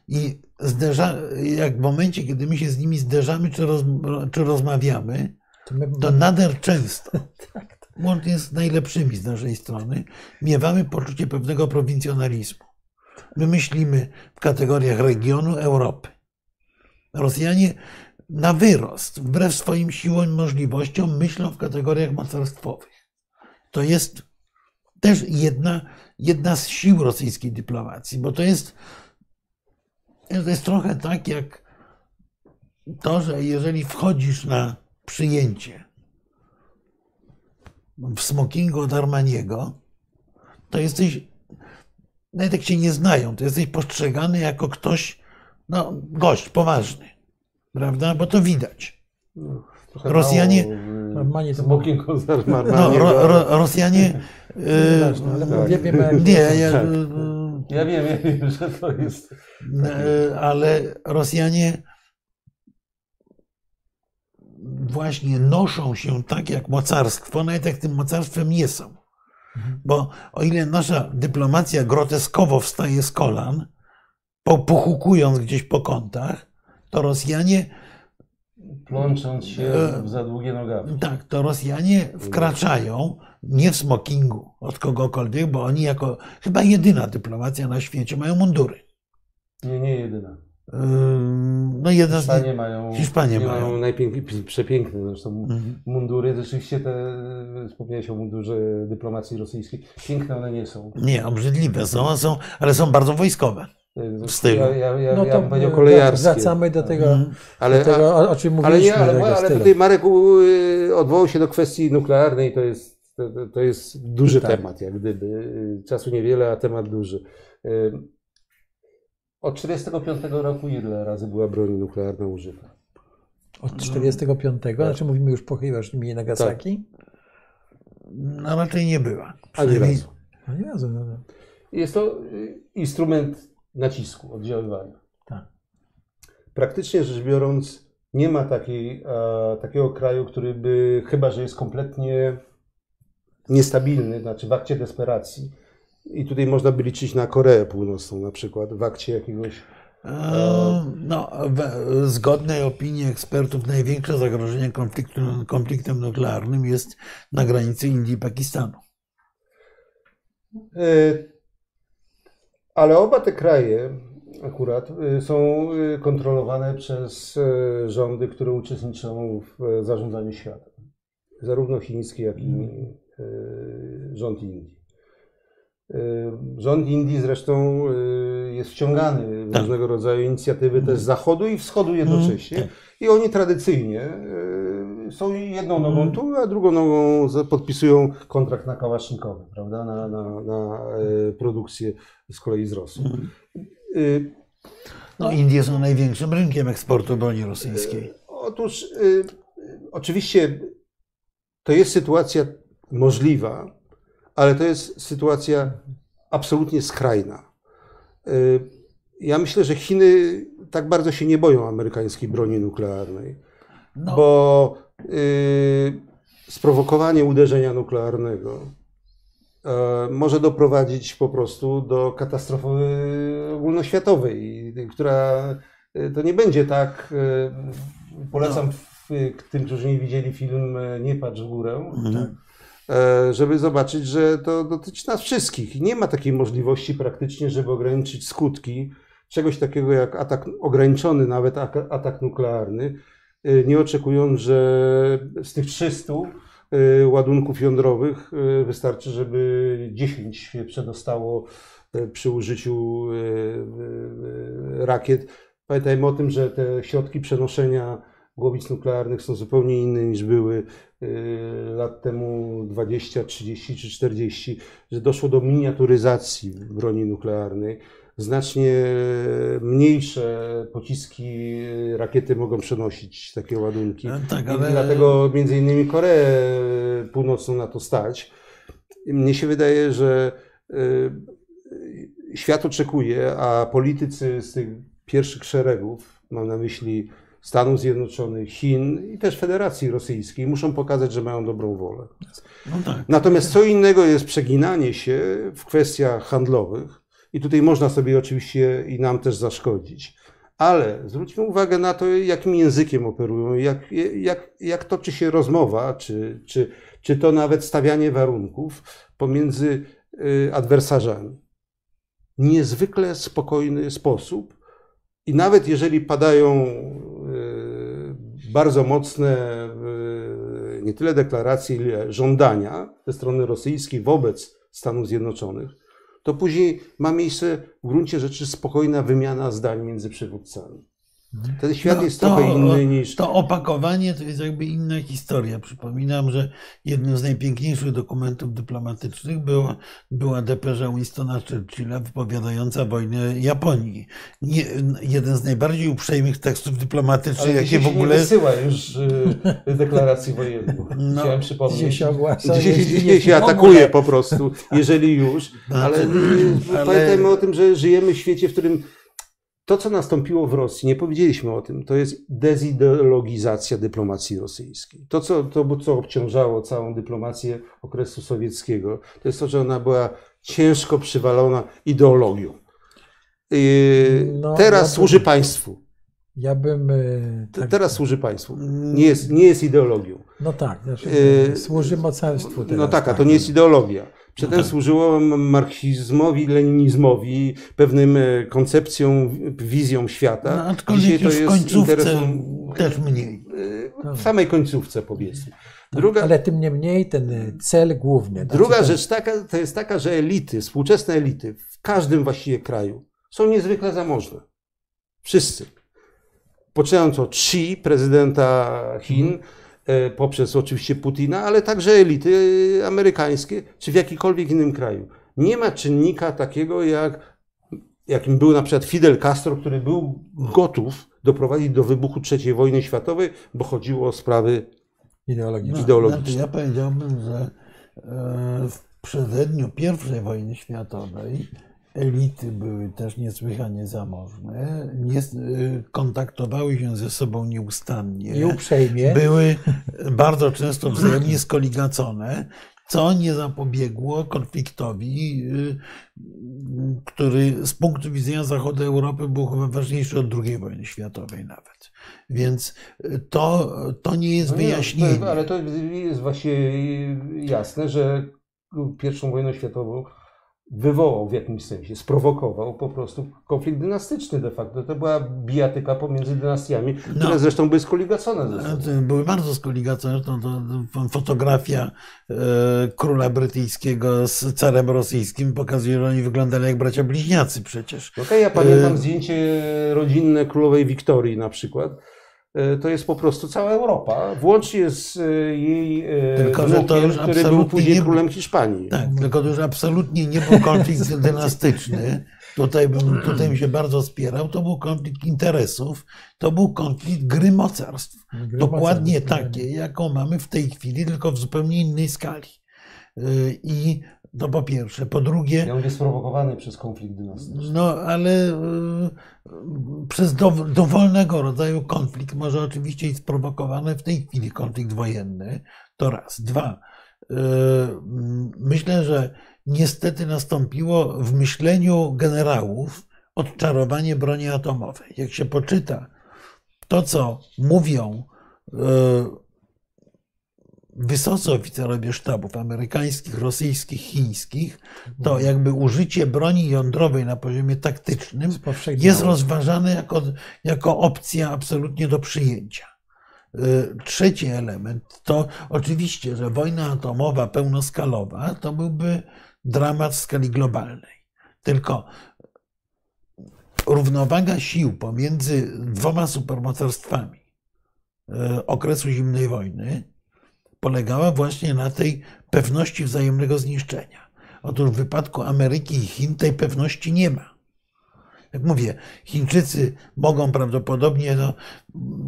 I zderza, jak w momencie, kiedy my się z nimi zderzamy czy, roz, czy rozmawiamy, to, my... to nader często, tak, łącznie z najlepszymi z naszej strony, miewamy poczucie pewnego prowincjonalizmu. My myślimy w kategoriach regionu Europy. Rosjanie na wyrost, wbrew swoim siłom i możliwościom, myślą w kategoriach mocarstwowych. To jest też jedna, jedna z sił rosyjskiej dyplomacji, bo to jest, to jest trochę tak jak to, że jeżeli wchodzisz na przyjęcie w smokingu od Armaniego, to jesteś, nawet jak cię nie znają, to jesteś postrzegany jako ktoś, no, gość poważny, prawda? Bo to widać. No, Rosjanie. Armani to no, ro, ro, Rosjanie. nie, ja, tak. ja wiem, ja wiem, że to jest. E, ale Rosjanie właśnie noszą się tak jak mocarstwo, nawet jak tym mocarstwem nie są. Bo o ile nasza dyplomacja groteskowo wstaje z kolan, pochukując gdzieś po kątach, to Rosjanie. Plącząc się e, w za długie nogawy. Tak, to Rosjanie wkraczają nie w smokingu od kogokolwiek, bo oni jako chyba jedyna dyplomacja na świecie mają mundury. Nie, nie jedyna. No jedna Hiszpanie mają, Hiszpanie mają, mają najpiękniejsze, przepiękne zresztą mhm. mundury. Rzeczywiście te, wspomniałeś o mundurze dyplomacji rosyjskiej. Piękne one nie są. Nie, obrzydliwe są, są ale są bardzo wojskowe. W stylu. Ja, ja, ja, no to ja bym kolejarskie. Wracamy do tego, mhm. ale, do tego o, o czym mówiliśmy. Ale, nie, ale, ale tutaj Marek odwołał się do kwestii nuklearnej, to jest, to, to jest duży tak. temat, jak gdyby. Czasu niewiele, a temat duży. Od 1945 roku ile razy była broń nuklearna użyta? Od 1945? Tak. Znaczy mówimy już po Hiroshimie i Nagasaki? Tak. No raczej nie była. Ani razu. Ani razu. No, no. Jest to y, instrument nacisku, oddziaływania. Tak. Praktycznie rzecz biorąc, nie ma takiej, a, takiego kraju, który by, chyba że jest kompletnie niestabilny, znaczy w akcie desperacji, i tutaj można by liczyć na Koreę Północną na przykład, w akcie jakiegoś. No, w zgodnej opinii ekspertów największe zagrożenie konfliktem, konfliktem nuklearnym jest na granicy Indii i Pakistanu. E, ale oba te kraje akurat e, są e, kontrolowane przez rządy, które uczestniczą w zarządzaniu światem. Zarówno chiński, jak i rząd Indii. Y, rząd Indii zresztą y, jest wciągany w tak. różnego rodzaju inicjatywy też z zachodu i wschodu jednocześnie. I oni tradycyjnie y, są jedną nogą mm. tu, a drugą nogą podpisują kontrakt na kałasznikowy, prawda? Na, na, na produkcję z kolei z Rosją. Mm. No, Indie są największym rynkiem eksportu broni rosyjskiej. Otóż oczywiście to jest sytuacja możliwa, ale to jest sytuacja absolutnie skrajna. Y, ja myślę, że Chiny tak bardzo się nie boją amerykańskiej broni nuklearnej, no. bo y, sprowokowanie uderzenia nuklearnego y, może doprowadzić po prostu do katastrofy ogólnoświatowej, która to nie będzie tak. Polecam no. tym, którzy nie widzieli film Nie patrz w górę. Mhm. E, żeby zobaczyć, że to dotyczy nas wszystkich. Nie ma takiej możliwości praktycznie, żeby ograniczyć skutki czegoś takiego jak atak, ograniczony nawet atak nuklearny, e, nie oczekując, że z tych 300 e, ładunków jądrowych wystarczy, żeby 10 się przedostało przy użyciu rakiet. Pamiętajmy o tym, że te środki przenoszenia głowic nuklearnych są zupełnie inne niż były y, lat temu 20, 30 czy 40, że doszło do miniaturyzacji broni nuklearnej. Znacznie mniejsze pociski, rakiety mogą przenosić takie ładunki. No tak, ale... I dlatego między innymi Koreę Północną na to stać. Mnie się wydaje, że y, świat oczekuje, a politycy z tych pierwszych szeregów, mam na myśli Stanów Zjednoczonych, Chin i też Federacji Rosyjskiej muszą pokazać, że mają dobrą wolę. No tak. Natomiast co innego jest przeginanie się w kwestiach handlowych i tutaj można sobie oczywiście i nam też zaszkodzić. Ale zwróćmy uwagę na to, jakim językiem operują, jak, jak, jak toczy się rozmowa, czy, czy, czy to nawet stawianie warunków pomiędzy y, adwersarzami. Niezwykle spokojny sposób I nawet jeżeli padają bardzo mocne nie tyle deklaracje, ile żądania ze strony rosyjskiej wobec Stanów Zjednoczonych, to później ma miejsce w gruncie rzeczy spokojna wymiana zdań między przywódcami. Ten świat no, jest to, trochę inny niż. To opakowanie to jest jakby inna historia. Przypominam, że jednym z najpiękniejszych dokumentów dyplomatycznych była, była depeża Winstona Churchilla wypowiadająca wojnę Japonii. Nie, jeden z najbardziej uprzejmych tekstów dyplomatycznych, jakie w ogóle. Nie wysyła już y, deklaracji wojennych. No, Chciałem przypomnieć. Dzisiaj się ogłasza. Dzisiaj, dzisiaj się atakuje po prostu, jeżeli już. Ale, ale pamiętajmy o tym, że żyjemy w świecie, w którym to, co nastąpiło w Rosji, nie powiedzieliśmy o tym, to jest dezideologizacja dyplomacji rosyjskiej. To, co, to, co obciążało całą dyplomację okresu sowieckiego, to jest to, że ona była ciężko przywalona ideologią. No, teraz ja bym, służy państwu. Ja bym. E, tak, teraz służy państwu. Nie jest, nie jest ideologią. No tak, znaczy, e, służy mocarstwu. Teraz, no tak, a to nie jest ideologia. Przedtem służyło marksizmowi, leninizmowi, pewnym e, koncepcjom, wizjom świata. No, aczkolwiek Dzisiaj to jest końcówce interesom, też mniej. E, w samej końcówce powiedzmy. Tak, druga, ale tym niemniej ten e, cel główny. Druga znaczy rzecz taka, to jest taka, że elity, współczesne elity w każdym właściwie kraju są niezwykle zamożne. Wszyscy. Poczynając od Xi, prezydenta Chin, E, poprzez oczywiście Putina, ale także elity amerykańskie, czy w jakikolwiek innym kraju. Nie ma czynnika takiego, jak, jakim był na przykład Fidel Castro, który był gotów doprowadzić do wybuchu III wojny światowej, bo chodziło o sprawy ideologiczne. No, znaczy ja powiedziałbym, że e, w przededniu I wojny światowej elity były też niesłychanie zamożne, nie, y, kontaktowały się ze sobą nieustannie. I uprzejmie. Były bardzo często wzajemnie skoligacone, co nie zapobiegło konfliktowi, y, który z punktu widzenia Zachodu Europy był chyba ważniejszy od II wojny światowej nawet. Więc to, to nie jest no wyjaśnienie. ale to jest właśnie jasne, że pierwszą wojnę światową wywołał w jakimś sensie, sprowokował po prostu konflikt dynastyczny de facto. To była bijatyka pomiędzy dynastiami, które no, zresztą były skoligacone ze sobą. Były bardzo skoligacone. To, to, to fotografia e, króla brytyjskiego z carem rosyjskim pokazuje, że oni wyglądali jak bracia bliźniacy przecież. Okej, okay, ja pamiętam e... zdjęcie rodzinne królowej Wiktorii na przykład to jest po prostu cała Europa, włącznie z e, jej e, tylko, wnukiem, że to już który był później nie, królem Hiszpanii. Tak, tylko to już absolutnie nie był konflikt dynastyczny. Tutaj bym, tutaj bym się bardzo spierał. To był konflikt interesów, to był konflikt gry mocarstw. Gry Dokładnie mocarstw, takie, jaką mamy w tej chwili, tylko w zupełnie innej skali. I to po pierwsze. Po drugie. Ja jest sprowokowany przez konflikt dynastyczny. No, ale y, przez do, dowolnego rodzaju konflikt może oczywiście być sprowokowany w tej chwili konflikt wojenny. To raz. Dwa. Y, myślę, że niestety nastąpiło w myśleniu generałów odczarowanie broni atomowej. Jak się poczyta to, co mówią y, wysocy oficerowie sztabów amerykańskich, rosyjskich, chińskich, to jakby użycie broni jądrowej na poziomie taktycznym jest rozważane jako, jako opcja absolutnie do przyjęcia. Y, trzeci element to oczywiście, że wojna atomowa pełnoskalowa to byłby dramat w skali globalnej. Tylko równowaga sił pomiędzy dwoma supermocarstwami y, okresu zimnej wojny polegała właśnie na tej pewności wzajemnego zniszczenia. Otóż w wypadku Ameryki i Chin tej pewności nie ma. Jak mówię, Chińczycy mogą prawdopodobnie, no,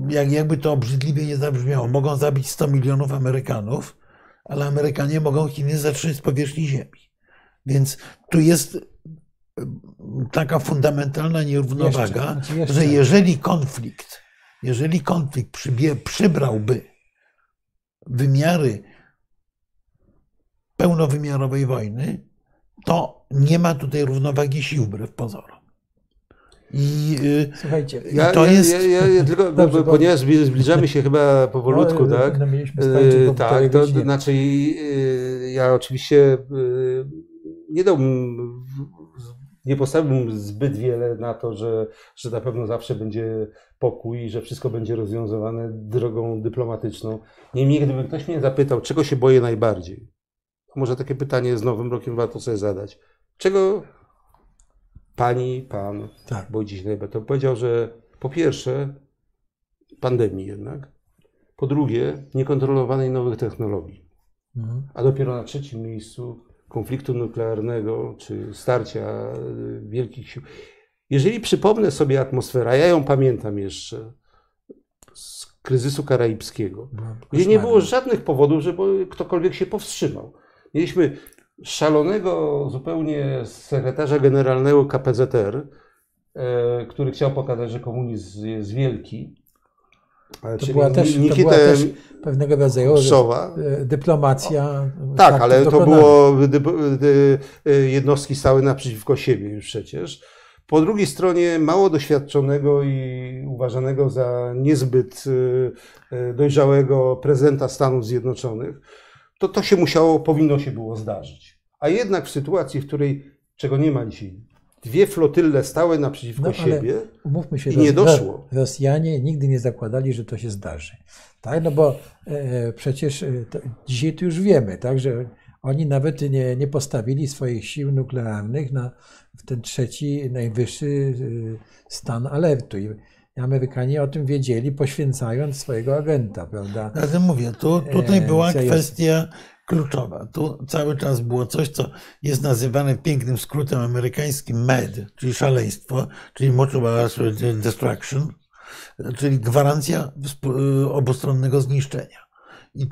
jak, jakby to obrzydliwie nie zabrzmiało, mogą zabić 100 milionów Amerykanów, ale Amerykanie mogą Chiny zatrzymać z powierzchni Ziemi. Więc tu jest taka fundamentalna nierównowaga, jeszcze, znaczy jeszcze. że jeżeli konflikt, jeżeli konflikt przybie, przybrałby wymiary pełnowymiarowej wojny, to nie ma tutaj równowagi sił wbrew pozorom. I, y, Słuchajcie, ja, to ja, jest. Ja, ja, ja tylko, Dobrze, ponieważ zbliżamy się chyba powolutku, no, tak? Yy, tak, to znaczy yy, ja oczywiście nie dałbym nie postawiłbym zbyt wiele na to, że, że na pewno zawsze będzie pokój i że wszystko będzie rozwiązywane drogą dyplomatyczną. Niemniej, gdyby ktoś mnie zapytał, czego się boję najbardziej, może takie pytanie z Nowym Rokiem warto sobie zadać. Czego pani, pan tak. boi się najbardziej? To powiedział, że po pierwsze pandemii jednak, po drugie niekontrolowanej nowych technologii, mhm. a dopiero na trzecim miejscu konfliktu nuklearnego czy starcia y, wielkich sił. Jeżeli przypomnę sobie atmosferę, ja ją pamiętam jeszcze z kryzysu karaibskiego, gdzie nie było żadnych powodów, żeby ktokolwiek się powstrzymał. Mieliśmy szalonego zupełnie sekretarza generalnego KPZR, e, który chciał pokazać, że komunizm jest wielki. To była, też, to była też pewnego rodzaju Szowa. E, dyplomacja. Tak, ale to było e, jednostki stały naprzeciwko siebie już przecież. Po drugiej stronie mało doświadczonego i uważanego za niezbyt dojrzałego prezydenta Stanów Zjednoczonych, to to się musiało, powinno się było zdarzyć. A jednak w sytuacji, w której, czego nie ma dzisiaj, dwie flotylle stały naprzeciwko no, siebie umówmy się, i nie doszło. Rosjanie nigdy nie zakładali, że to się zdarzy. Tak, no bo e, przecież e, to, dzisiaj to już wiemy, tak, że oni nawet nie, nie postawili swoich sił nuklearnych na w ten trzeci, najwyższy e, stan alertu. I Amerykanie o tym wiedzieli, poświęcając swojego agenta, prawda? Ja mówię, tu, tutaj e, była kwestia kluczowa. Tu cały czas było coś, co jest nazywane pięknym skrótem amerykańskim MAD, czyli szaleństwo, czyli Mutual Destruction, czyli gwarancja obustronnego zniszczenia. I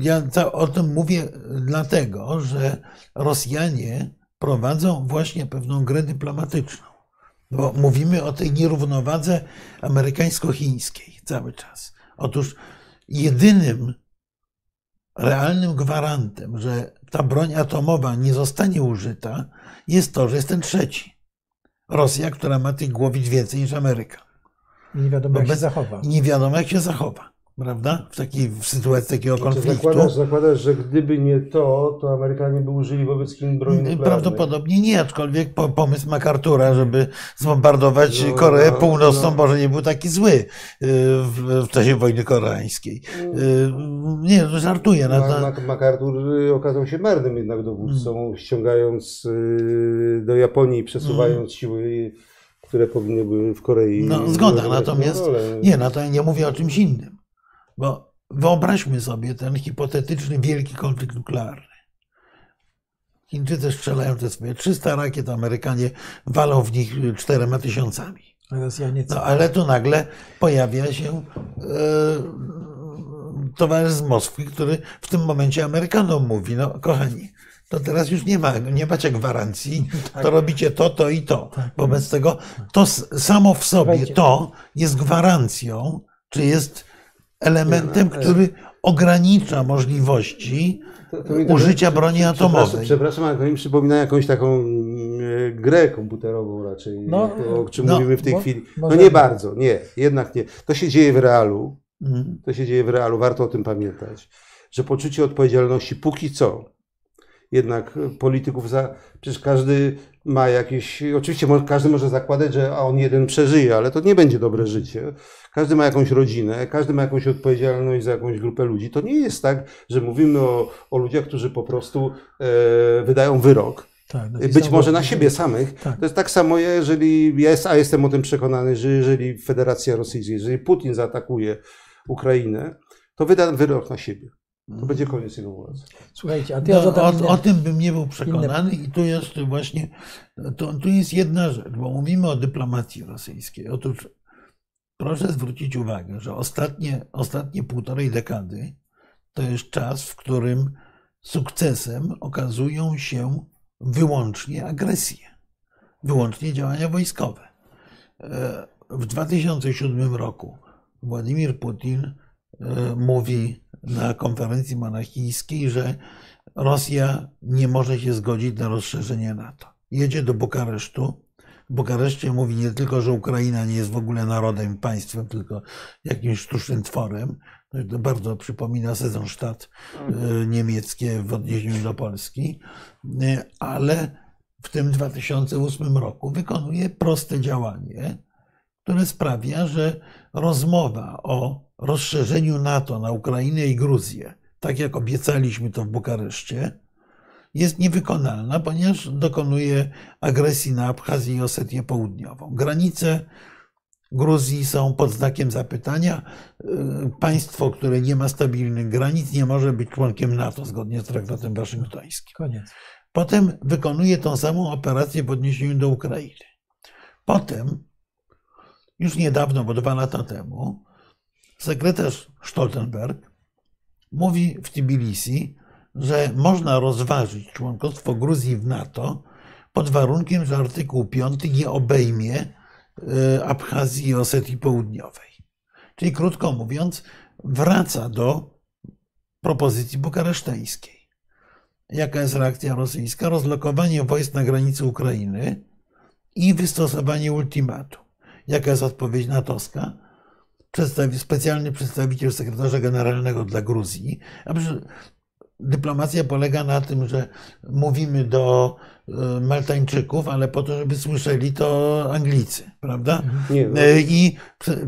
ja o tym mówię dlatego, że Rosjanie prowadzą właśnie pewną grę dyplomatyczną. Bo mówimy o tej nierównowadze amerykańsko-chińskiej cały czas. Otóż jedynym realnym gwarantem, że ta broń atomowa nie zostanie użyta, jest to, że jest ten trzeci. Rosja, która ma tych głowic więcej niż Ameryka. I nie wiadomo, jak się zachowa. Nie wiadomo, jak się zachowa prawda? W, takiej, w sytuacji takiego znaczy, konfliktu. Zakładasz, zakładasz, że gdyby nie to, to Amerykanie by użyli wobec Chin broni nuklearnej? Prawdopodobnie nie, aczkolwiek pomysł MacArthura, żeby zbombardować no, Koreę no, Północną, no. może nie był taki zły y, w, w czasie wojny koreańskiej. Y, nie, to żartuję. No, MacArthur okazał się marnym jednak dowódcą, hmm. ściągając y, do Japonii, przesuwając hmm. siły które powinny były w Korei. No zgoda, natomiast nie, no to nie mówię o czymś innym. Bo wyobraźmy sobie ten hipotetyczny wielki konflikt nuklearny. Chińczycy strzelają te swoje 300 rakiet, Amerykanie walą w nich czterema tysiącami. No, ale tu nagle pojawia się e, towarzysz z Moskwy, który w tym momencie Amerykanom mówi, no kochani, to teraz już nie, ma, nie macie gwarancji, tak. to robicie to, to i to. Tak. Wobec tego to samo w sobie, to jest gwarancją, czy jest elementem, no, który ogranicza możliwości to, to użycia broni atomowej. Przepraszam, przepraszam, ale to mi przypomina jakąś taką mm, grę komputerową raczej, no, o czym no, mówimy w tej bo, chwili. No nie bardzo, nie, jednak nie. To się dzieje w realu, mhm. to się dzieje w realu, warto o tym pamiętać, że poczucie odpowiedzialności póki co jednak polityków za. Przecież każdy ma jakieś. Oczywiście każdy może zakładać, że on jeden przeżyje, ale to nie będzie dobre życie. Każdy ma jakąś rodzinę, każdy ma jakąś odpowiedzialność za jakąś grupę ludzi. To nie jest tak, że mówimy o, o ludziach, którzy po prostu e, wydają wyrok. Tak, być może na siebie samych. Tak. To jest tak samo, jeżeli jest, a jestem o tym przekonany, że jeżeli Federacja Rosyjska, jeżeli Putin zaatakuje Ukrainę, to wyda wyrok na siebie. To mhm. będzie koniec jego władzy. Słuchajcie, a ty no, o, o, tym bym nie był przekonany inne... i tu jest właśnie, to, tu jest jedna rzecz, bo mówimy o dyplomacji rosyjskiej. Otóż proszę zwrócić uwagę, że ostatnie, ostatnie półtorej dekady to jest czas, w którym sukcesem okazują się wyłącznie agresje, wyłącznie działania wojskowe. E, w 2007 roku Władimir Putin e, mówi na konferencji monachijskiej, że Rosja nie może się zgodzić na rozszerzenie NATO. Jedzie do Bukaresztu. W Bukareszcie mówi nie tylko, że Ukraina nie jest w ogóle narodem państwem, tylko jakimś sztucznym tworem. To bardzo przypomina Sezonstadt e, niemieckie w odniesieniu do Polski, e, ale w tym 2008 roku wykonuje proste działanie, które sprawia, że rozmowa o rozszerzeniu NATO na Ukrainę i Gruzję, tak jak obiecaliśmy to w Bukareszcie, jest niewykonalna, ponieważ dokonuje agresji na Abchazję i Osetię Południową. Granice Gruzji są pod znakiem zapytania. Y, państwo, które nie ma stabilnych granic, nie może być członkiem NATO zgodnie z traktatem waszyngtońskim. Koniec. Potem wykonuje tą samą operację w odniesieniu do Ukrainy. Potem, już niedawno, bo dwa lata temu, sekretarz Stoltenberg mówi w Tbilisi, że można rozważyć członkostwo Gruzji w NATO pod warunkiem, że artykuł 5 nie obejmie e, Abchazji i Osetii Południowej. Czyli krótko mówiąc, wraca do propozycji bukareszteńskiej. Jaka jest reakcja rosyjska? Rozlokowanie wojsk na granicy Ukrainy i wystosowanie ultimatu. Jaka jest odpowiedź natowska? Przedstawi, specjalny przedstawiciel sekretarza generalnego dla Gruzji. Dyplomacja polega na tym, że mówimy do e, Maltańczyków, ale po to, żeby słyszeli to Anglicy, prawda? Nie, no. E, I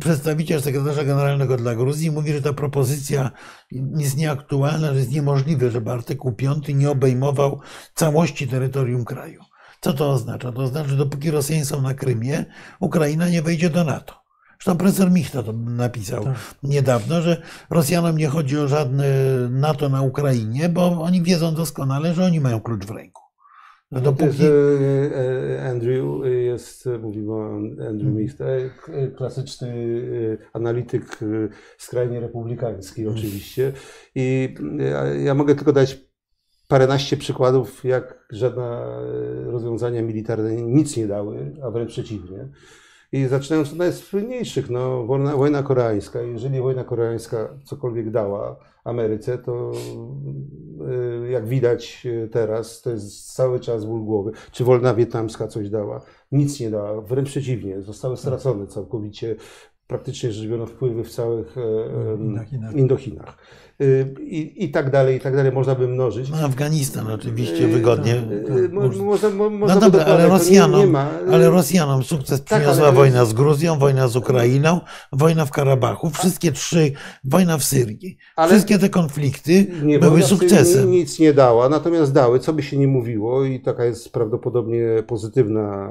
przedstawiciel sekretarza generalnego dla Gruzji mówi, że ta propozycja jest nieaktualna, że jest niemożliwe, żeby artykuł 5 nie obejmował całości terytorium kraju. Co to oznacza? To oznacza, że dopóki Rosjanie są na Krymie, Ukraina nie wejdzie do NATO. Zresztą profesor Michta to napisał tak. niedawno, że Rosjanom nie chodzi o żadne NATO na Ukrainie, bo oni wiedzą doskonale, że oni mają klucz w ręku. No dopóki... E, e, Andrew jest, mówimy o Andrew mhm. Michta, klasyczny e, analityk skrajnie republikański mhm. oczywiście. I ja mogę tylko dać paręnaście przykładów, jak żadne rozwiązania militarne nic nie dały, a wręcz przeciwnie. I zaczynając od najsłynniejszych, no, wojna, wojna koreańska. Jeżeli wojna koreańska cokolwiek dała Ameryce, to y, jak widać teraz, to jest cały czas ból głowy. Czy wojna wietnamska coś dała? Nic nie dała, wręcz przeciwnie, zostały stracone całkowicie praktycznie rzecz biorąc wpływy w całych e, Indochinach. Y, I, I tak dalej, i tak dalej, można by mnożyć. No, Afganistan oczywiście y, wygodnie. Y, można, można no dobra, ale Rosjanom, nie, nie ma. ale Rosjanom sukces tak, przyniosła wojna z Gruzją, wojna z Ukrainą, wojna w Karabachu, wszystkie trzy, wojna w Syrii. Ale wszystkie te konflikty nie, były sukcesem. Nic nie dała, natomiast dały, co by się nie mówiło i taka jest prawdopodobnie pozytywna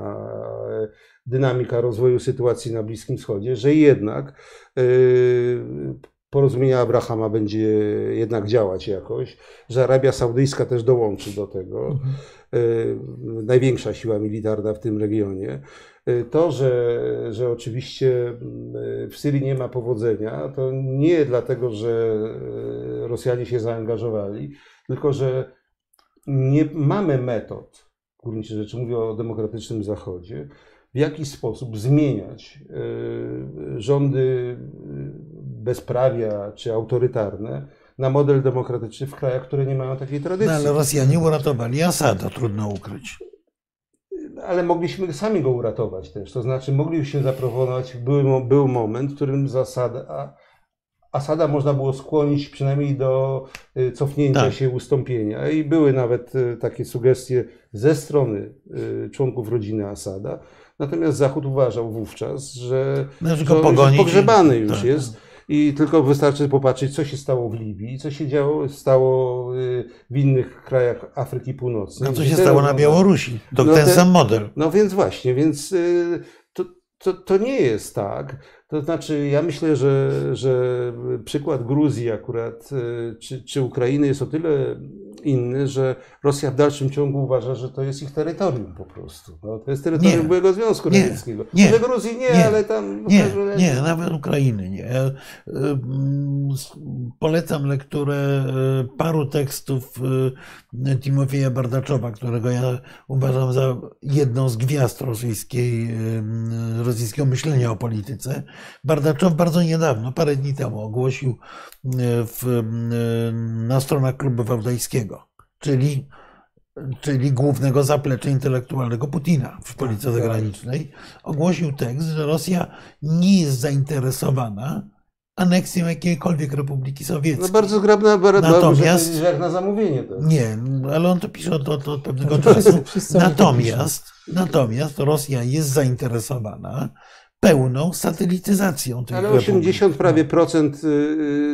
dynamika rozwoju sytuacji na Bliskim Wschodzie, że jednak yy, porozumienie Abrahama będzie jednak działać jakoś, że Arabia Saudyjska też dołączy do tego, mhm. yy, największa siła militarna w tym regionie. Yy, to, że, że oczywiście w Syrii nie ma powodzenia, to nie dlatego, że Rosjanie się zaangażowali, tylko że nie mamy metod, w gruncie rzeczy mówię o demokratycznym Zachodzie, w jaki sposób zmieniać e, rządy e, bezprawia czy autorytarne na model demokratyczny w krajach, które nie mają takiej tradycji. No, ale Rosjanie uratowali Asada, trudno ukryć. Ale mogliśmy sami go uratować też. To znaczy, mogliśmy zaproponować, był, był moment, w którym zasada, Asada można było skłonić przynajmniej do e, cofnięcia tak. się, ustąpienia. I były nawet takie sugestie ze strony członków rodziny Asada. Natomiast Zachód uważał wówczas, że, no, że pogrzebany już tak. jest. I tylko wystarczy popatrzeć, co się stało w Libii, co się działo, stało y, w innych krajach Afryki Północnej. No co się stało na Białorusi? To no ten, ten sam model. No więc właśnie, więc y, to, to, to nie jest tak. To znaczy, ja myślę, że, że przykład Gruzji akurat, y, czy, czy Ukrainy jest o tyle inny, że Rosja w dalszym ciągu uważa, że to jest ich terytorium po prostu. No, to jest terytorium nie, byłego Związku nie, Radzieckiego. Nie, Może Gruzji nie, nie, ale tam... Nie, nie, nawet Ukrainy nie. Y, polecam lekturę y, paru tekstów Timofieja Bardaczowa, którego ja uważam za jedną z gwiazd rosyjskiej, rosyjskiego myślenia o polityce. Bardaczow bardzo niedawno, parę dni temu ogłosił e, w, e, na stronach klubu wałdajskiego, czyli, czyli głównego zaplecza intelektualnego Putina w polityce tak, tak. zagranicznej, ogłosił tekst, że Rosja nie jest zainteresowana aneksją jakiejkolwiek Republiki Sowieckiej. No bardzo zgrabna, Natomiast, jak na zamówienie. Nie, ale on to pisze od, od, od pewnego czasu. Natomiast, natomiast Rosja jest zainteresowana pełną satelityzacją tych Ale 80 republik. prawie procent y,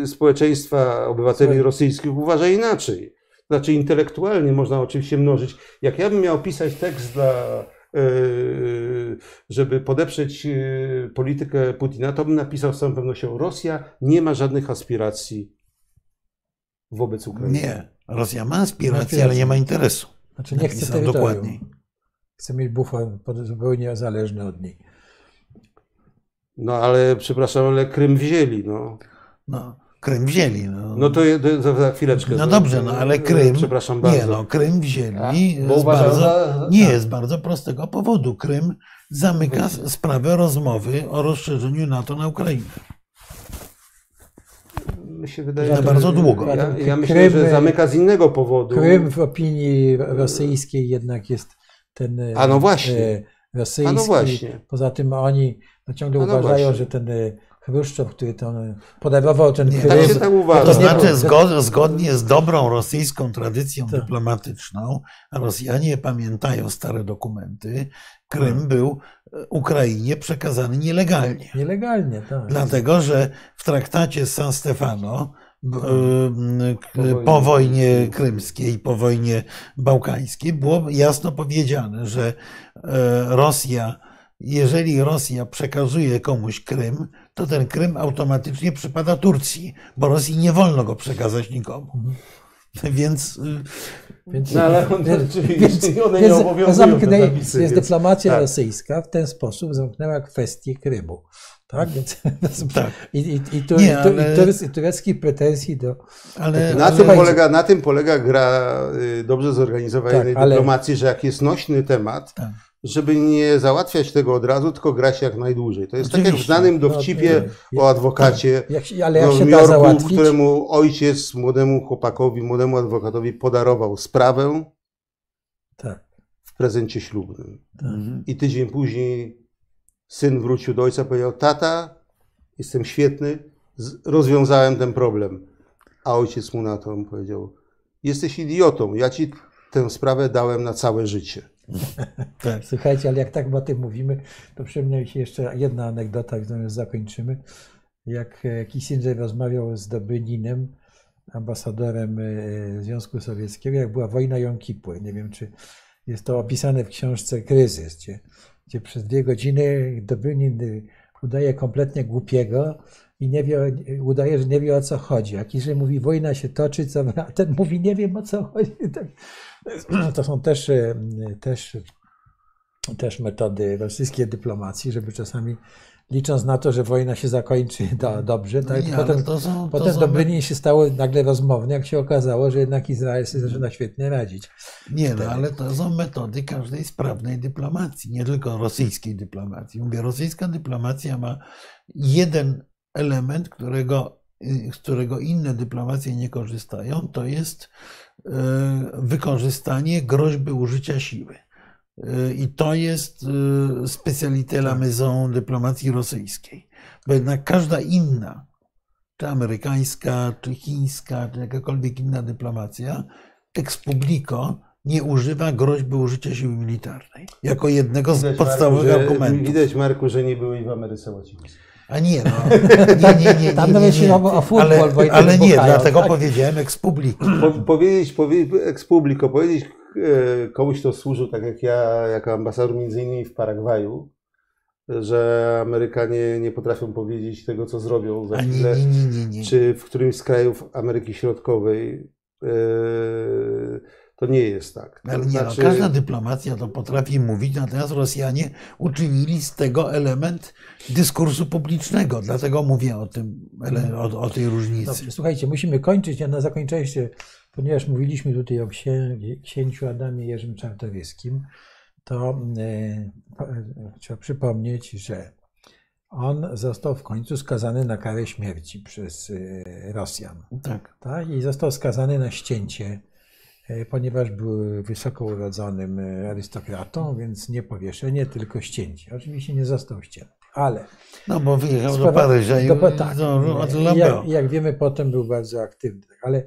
y, społeczeństwa obywateli rosyjskich uważa inaczej. Znaczy intelektualnie można oczywiście mnożyć. Jak ja bym miał pisać tekst dla y, żeby podeprzeć politykę Putina, to bym napisał z całą pewnością Rosja nie ma żadnych aspiracji wobec Ukrainy. Nie, Rosja ma aspiracje, ale nie ma interesu. Znaczy nie chce terytorium. Dokładniej. Chce mieć bufor zupełnie zależny od niej. No ale przepraszam, ale Krym wzięli, no. No, Krym wzięli. No, no to, to za chwileczkę. No dobrze, no ale Krym. Przepraszam bardzo. Nie, no, Krym wzięli. A, z bardzo, za... Nie, z bardzo prostego powodu. Krym zamyka sprawę rozmowy o rozszerzeniu NATO na Ukrainę. Mi się wydaje, że bardzo długo. Ja, ja myślę, Krym, że zamyka z innego powodu. Krym w opinii rosyjskiej jednak jest ten. A no właśnie. E, rosyjski. A no właśnie. Poza tym oni no ciągle no uważają, właśnie. że ten e, Chruszczow, który to e, podarował ten nie, tak się tak uważa. To znaczy zgod, zgodnie z dobrą rosyjską tradycją to. dyplomatyczną, Rosjanie pamiętają stare dokumenty, Krym no. był e, Ukrainie przekazany nielegalnie. Nielegalnie, tak. Dlatego, że w traktacie z San Stefano po wojnie krymskiej, po wojnie bałkańskiej było jasno powiedziane, że Rosja jeżeli Rosja przekazuje komuś Krym, to ten Krym automatycznie przypada Turcji, bo Rosji nie wolno go przekazać nikomu. Więc, y, więc, no ale on, więc, więc, one nie obowiązują zamknę, zapisy, Więc dyplomacja tak. rosyjska w ten sposób zamknęła kwestię Krymu. Tak? Więc, tak. I, i, i, tu, nie, ale... i, tureckich pretensji do. Ale, na, ale... Tym polega, na tym polega gra y, dobrze zorganizowanej tak, dyplomacji, ale... że jak jest nośny temat, tak żeby nie załatwiać tego od razu, tylko grać jak najdłużej. To jest Oczywiście. tak jak w znanym no, dowcipie no, o adwokacie jak, ale jak w Nowym Jorku, któremu ojciec młodemu chłopakowi, młodemu adwokatowi podarował sprawę tak. w prezencie ślubnym. Tak. Mhm. I tydzień później syn wrócił do ojca i powiedział, tata, jestem świetny, rozwiązałem ten problem. A ojciec mu na to powiedział, jesteś idiotą, ja ci tę sprawę dałem na całe życie. tak. Słuchajcie, ale jak tak o tym mówimy, to przypomniała mi się jeszcze jedna anegdota, którą zakończymy. Jak e, Kissinger rozmawiał z Dobyninem, ambasadorem e, Związku Sowieckiego, jak była wojna Jom Kippur. Nie wiem, czy jest to opisane w książce Kryzys, gdzie, gdzie przez dwie godziny Dobynin e, udaje kompletnie głupiego i nie wie, udaje, że nie wie o co chodzi. A Kissinger mówi, wojna się toczy, co, a ten mówi, nie wiem o co chodzi. To są też, e, też, też metody rosyjskiej dyplomacji, żeby czasami licząc na to, że wojna się zakończy do, dobrze, tak? Nie, potem, to są, to potem są... się stało nagle rozmowne, jak się okazało, że jednak Izrael sobie zaczyna świetnie radzić. Nie, no ale to są metody każdej sprawnej dyplomacji, nie tylko rosyjskiej dyplomacji. Mówię, rosyjska dyplomacja ma jeden element, którego, z którego inne dyplomacje nie korzystają, to jest wykorzystanie groźby użycia siły. E, I to jest e, specalité la maison dyplomacji rosyjskiej. Bo jednak każda inna, czy amerykańska, czy chińska, czy jakakolwiek inna dyplomacja, ex publico nie używa groźby użycia siły militarnej. Jako jednego z widać, podstawowych Marku, argumentów. Widać, Marku, że nie byłeś w Ameryce Łacińskiej. A nie, no. Nie, nie, nie. Tam nawet się o futbol, ale, ale nie, dlatego tak? powiedziałem ex publico. Po, powiedzieć, powie, ex publico, powiedzieć e, komuś, kto służył, tak jak ja, jako ambasador między innymi w Paragwaju, że Amerykanie nie potrafią powiedzieć tego, co zrobią za chwilę, nie, nie, nie, czy w którymś z krajów Ameryki Środkowej. Yy, to nie jest tak. Ale nie, no, znaczy... no, każda dyplomacja to potrafi mówić, natomiast Rosjanie uczynili z tego element dyskursu publicznego. Dlatego mówię o tym, o, o tej różnicy. Dobrze, słuchajcie, musimy kończyć. Ja na zakończenie ponieważ mówiliśmy tutaj o księciu Adamie Jerzym Czartoryskim, to e, trzeba przypomnieć, że on został w końcu skazany na karę śmierci przez e, Rosjan. Tak. tak. I został skazany na ścięcie ponieważ był wysoko urodzonym e, arystokratą, więc nie powieszenie, tylko ścięcie. Oczywiście nie został ścięty. Ale. No bo wyjechał do Paryża i do, tak, do, do jak, jak wiemy, potem był bardzo aktywny. Ale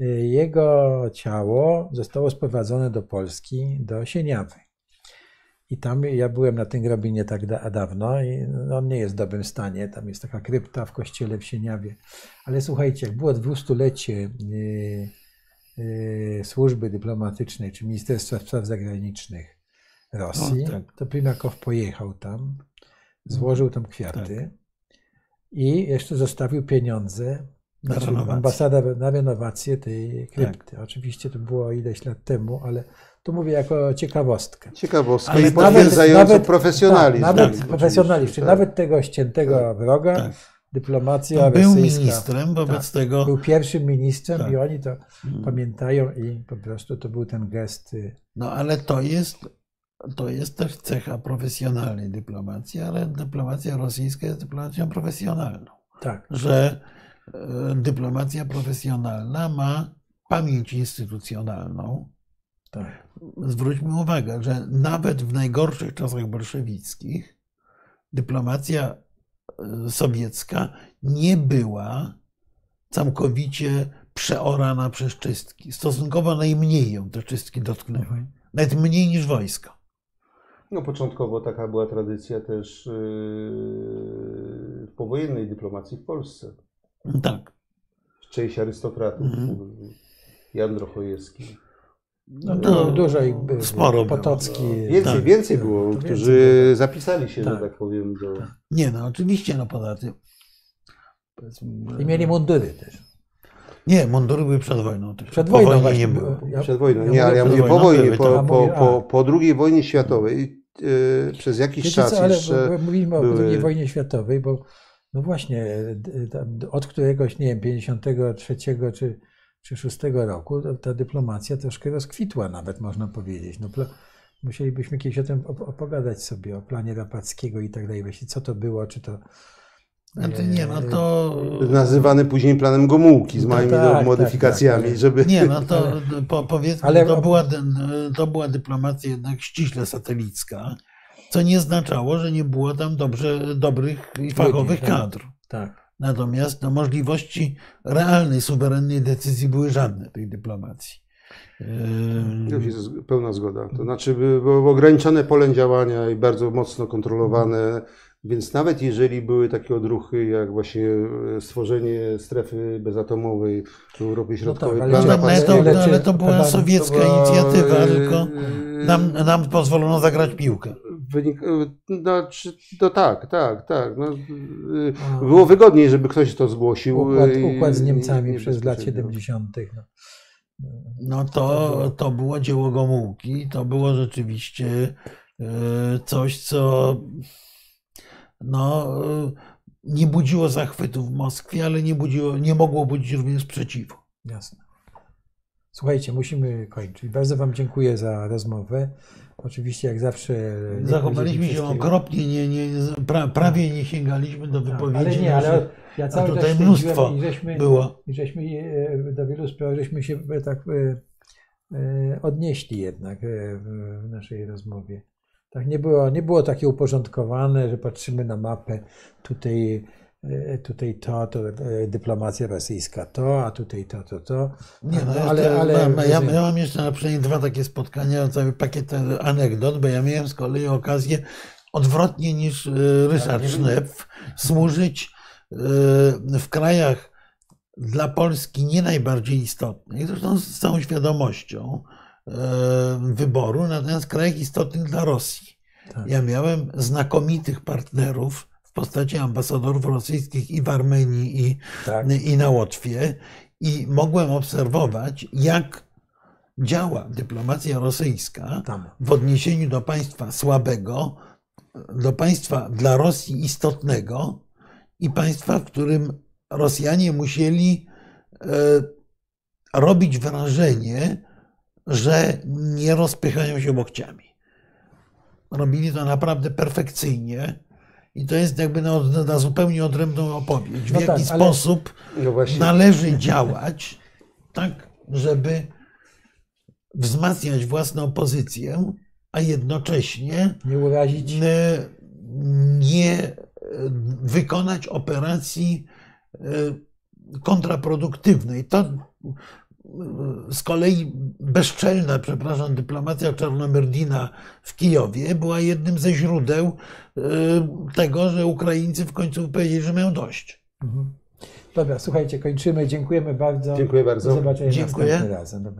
y, jego ciało zostało sprowadzone do Polski, do Sieniawy. I tam ja byłem na tym grobie nie tak da, dawno i no, on nie jest w dobrym stanie. Tam jest taka krypta w kościele w Sieniawie. Ale słuchajcie, jak było dwustulecie yy, służby dyplomatycznej czy Ministerstwa Spraw Zagranicznych Rosji, o, tak. to Prymakow pojechał tam, złożył tam kwiaty tak. i jeszcze zostawił pieniądze na znaczy ambasada na renowację tej krypty. Tak. Oczywiście to było ileś lat temu, ale to mówię jako ciekawostkę. Ciekawostka ale i potwierdzającą profesjonalizm. Tak, nawet tak, profesjonalizm, czyli tak. nawet tego ściętego tak, wroga, tak. Dyplomacja Był ministrem wobec tak, tego. Był pierwszym ministrem i oni to hmm. pamiętają i po prostu to był ten gest. Y, no ale to jest, to jest też cecha profesjonalnej dyplomacji, ale dyplomacja rosyjska jest dyplomacją profesjonalną. Tak. Że e, dyplomacja profesjonalna ma pamięć instytucjonalną, tak. Zwróćmy uwagę, że nawet w najgorszych czasach bolszewickich dyplomacja sowiecka nie była całkowicie przeorana przez czystki. Stosunkowo najmniej ją te czystki dotknęły. Mhm. Nawet mniej niż wojsko. No początkowo taka była tradycja też yy, w powojennej dyplomacji w Polsce. Tak. Część arystokratów. Mhm. Jan Drochojewski. No, no, dużo ich było. Sporo Potocki. Było. Więcej, tak, więcej było, więcej którzy było. zapisali się, tak. że tak powiem. Do... Nie, no oczywiście, no poza tym. I mieli mundury też. Nie, mundury były przed wojną też. Przed wojną po nie było. Ja, przed wojną, nie, ale ja mówię po wojnie, po, po, po, po II wojnie światowej yy, przez jakiś Wiecie czas co, ale jeszcze Mówimy były... o II wojnie światowej, bo no właśnie, od któregoś, nie wiem, 53 czy czy szóstego roku ta dyplomacja troszkę rozkwitła nawet, można powiedzieć. No, musielibyśmy kiedyś o tym opogadać sobie, o planie Rapackiego i tak dalej. Właśnie co to było, czy to... Znaczy nie, no to... Nazywany później planem Gomułki z no małymi tak, tak, modyfikacjami, tak, tak, żeby... Nie, no to po, powiedzmy, ale... to, była, to była dyplomacja jednak ściśle satelicka, co nie znaczało, że nie było tam dobrze, dobrych i fachowych tak. kadr. Tak. Natomiast no, możliwości realnej, suwerennej decyzji były żadne tej dyplomacji. Pełna zgoda. To znaczy było ograniczone pole działania i bardzo mocno kontrolowane, więc nawet jeżeli były takie odruchy jak właśnie stworzenie strefy bezatomowej w Europie Środkowej. No tak, ale, to, ale to była sowiecka to była, inicjatywa, tylko nam, nam pozwolono zagrać piłkę. Wynik, no, no tak, tak, tak. No, było wygodniej, żeby ktoś to zgłosił. Układ, układ z Niemcami i, przez lat 70. No. no to, to było dzieło Gomułki. To było rzeczywiście e, coś, co no, nie budziło zachwytu w Moskwie, ale nie, budziło, nie mogło budzić również sprzeciwu. Jasne. Słuchajcie, musimy kończyć. Bardzo Wam dziękuję za rozmowę. Oczywiście, jak zawsze. Zachowaliśmy się okropnie, nie, nie, pra, prawie nie sięgaliśmy do tak, wypowiedzi. Ale nie, ale ja cały tutaj mnóstwo i żeśmy, było. I żeśmy e, do wielu spraw żeśmy się e, tak e, odnieśli jednak w naszej rozmowie. Tak nie było, nie było takie uporządkowane, że patrzymy na mapę, tutaj tutaj to, to e, dyplomacja rosyjska to, a tutaj to, to, to. Nie, no, ale, ale, ja, ja mam jeszcze na przynajmniej dwa takie spotkania, cały pakiet anegdot, bo ja miałem z kolei okazję odwrotnie niż e, Ryszard Sznep służyć w krajach dla Polski nie najbardziej istotnych, zresztą z całą świadomością wyboru, natomiast w krajach istotnych dla Rosji. Tak. Ja miałem znakomitych partnerów, postaci ambasadorów rosyjskich i w Armenii, i, tak. i na Łotwie. I mogłem obserwować, jak działa dyplomacja rosyjska w odniesieniu do państwa słabego, do państwa dla Rosji istotnego i państwa, w którym Rosjanie musieli e, robić wrażenie, że nie rozpychają się łokciami. Robili to naprawdę perfekcyjnie i to jest jakby na, na zupełnie odrębną opowieść. W no jaki tak, sposób no należy działać, tak, żeby wzmacniać własną pozycję, a jednocześnie nie urazić, nie wykonać operacji kontraproduktywnej. To z kolei bezczelna, przepraszam, dyplomacja Czarnomerdina w Kijowie była jednym ze źródeł tego, że Ukraińcy w końcu powiedzieli, że mają dość. Mhm. Dobra, słuchajcie, kończymy. Dziękujemy bardzo. Dziękuję bardzo. Do zobaczenia Dziękuję. następnym razem. Do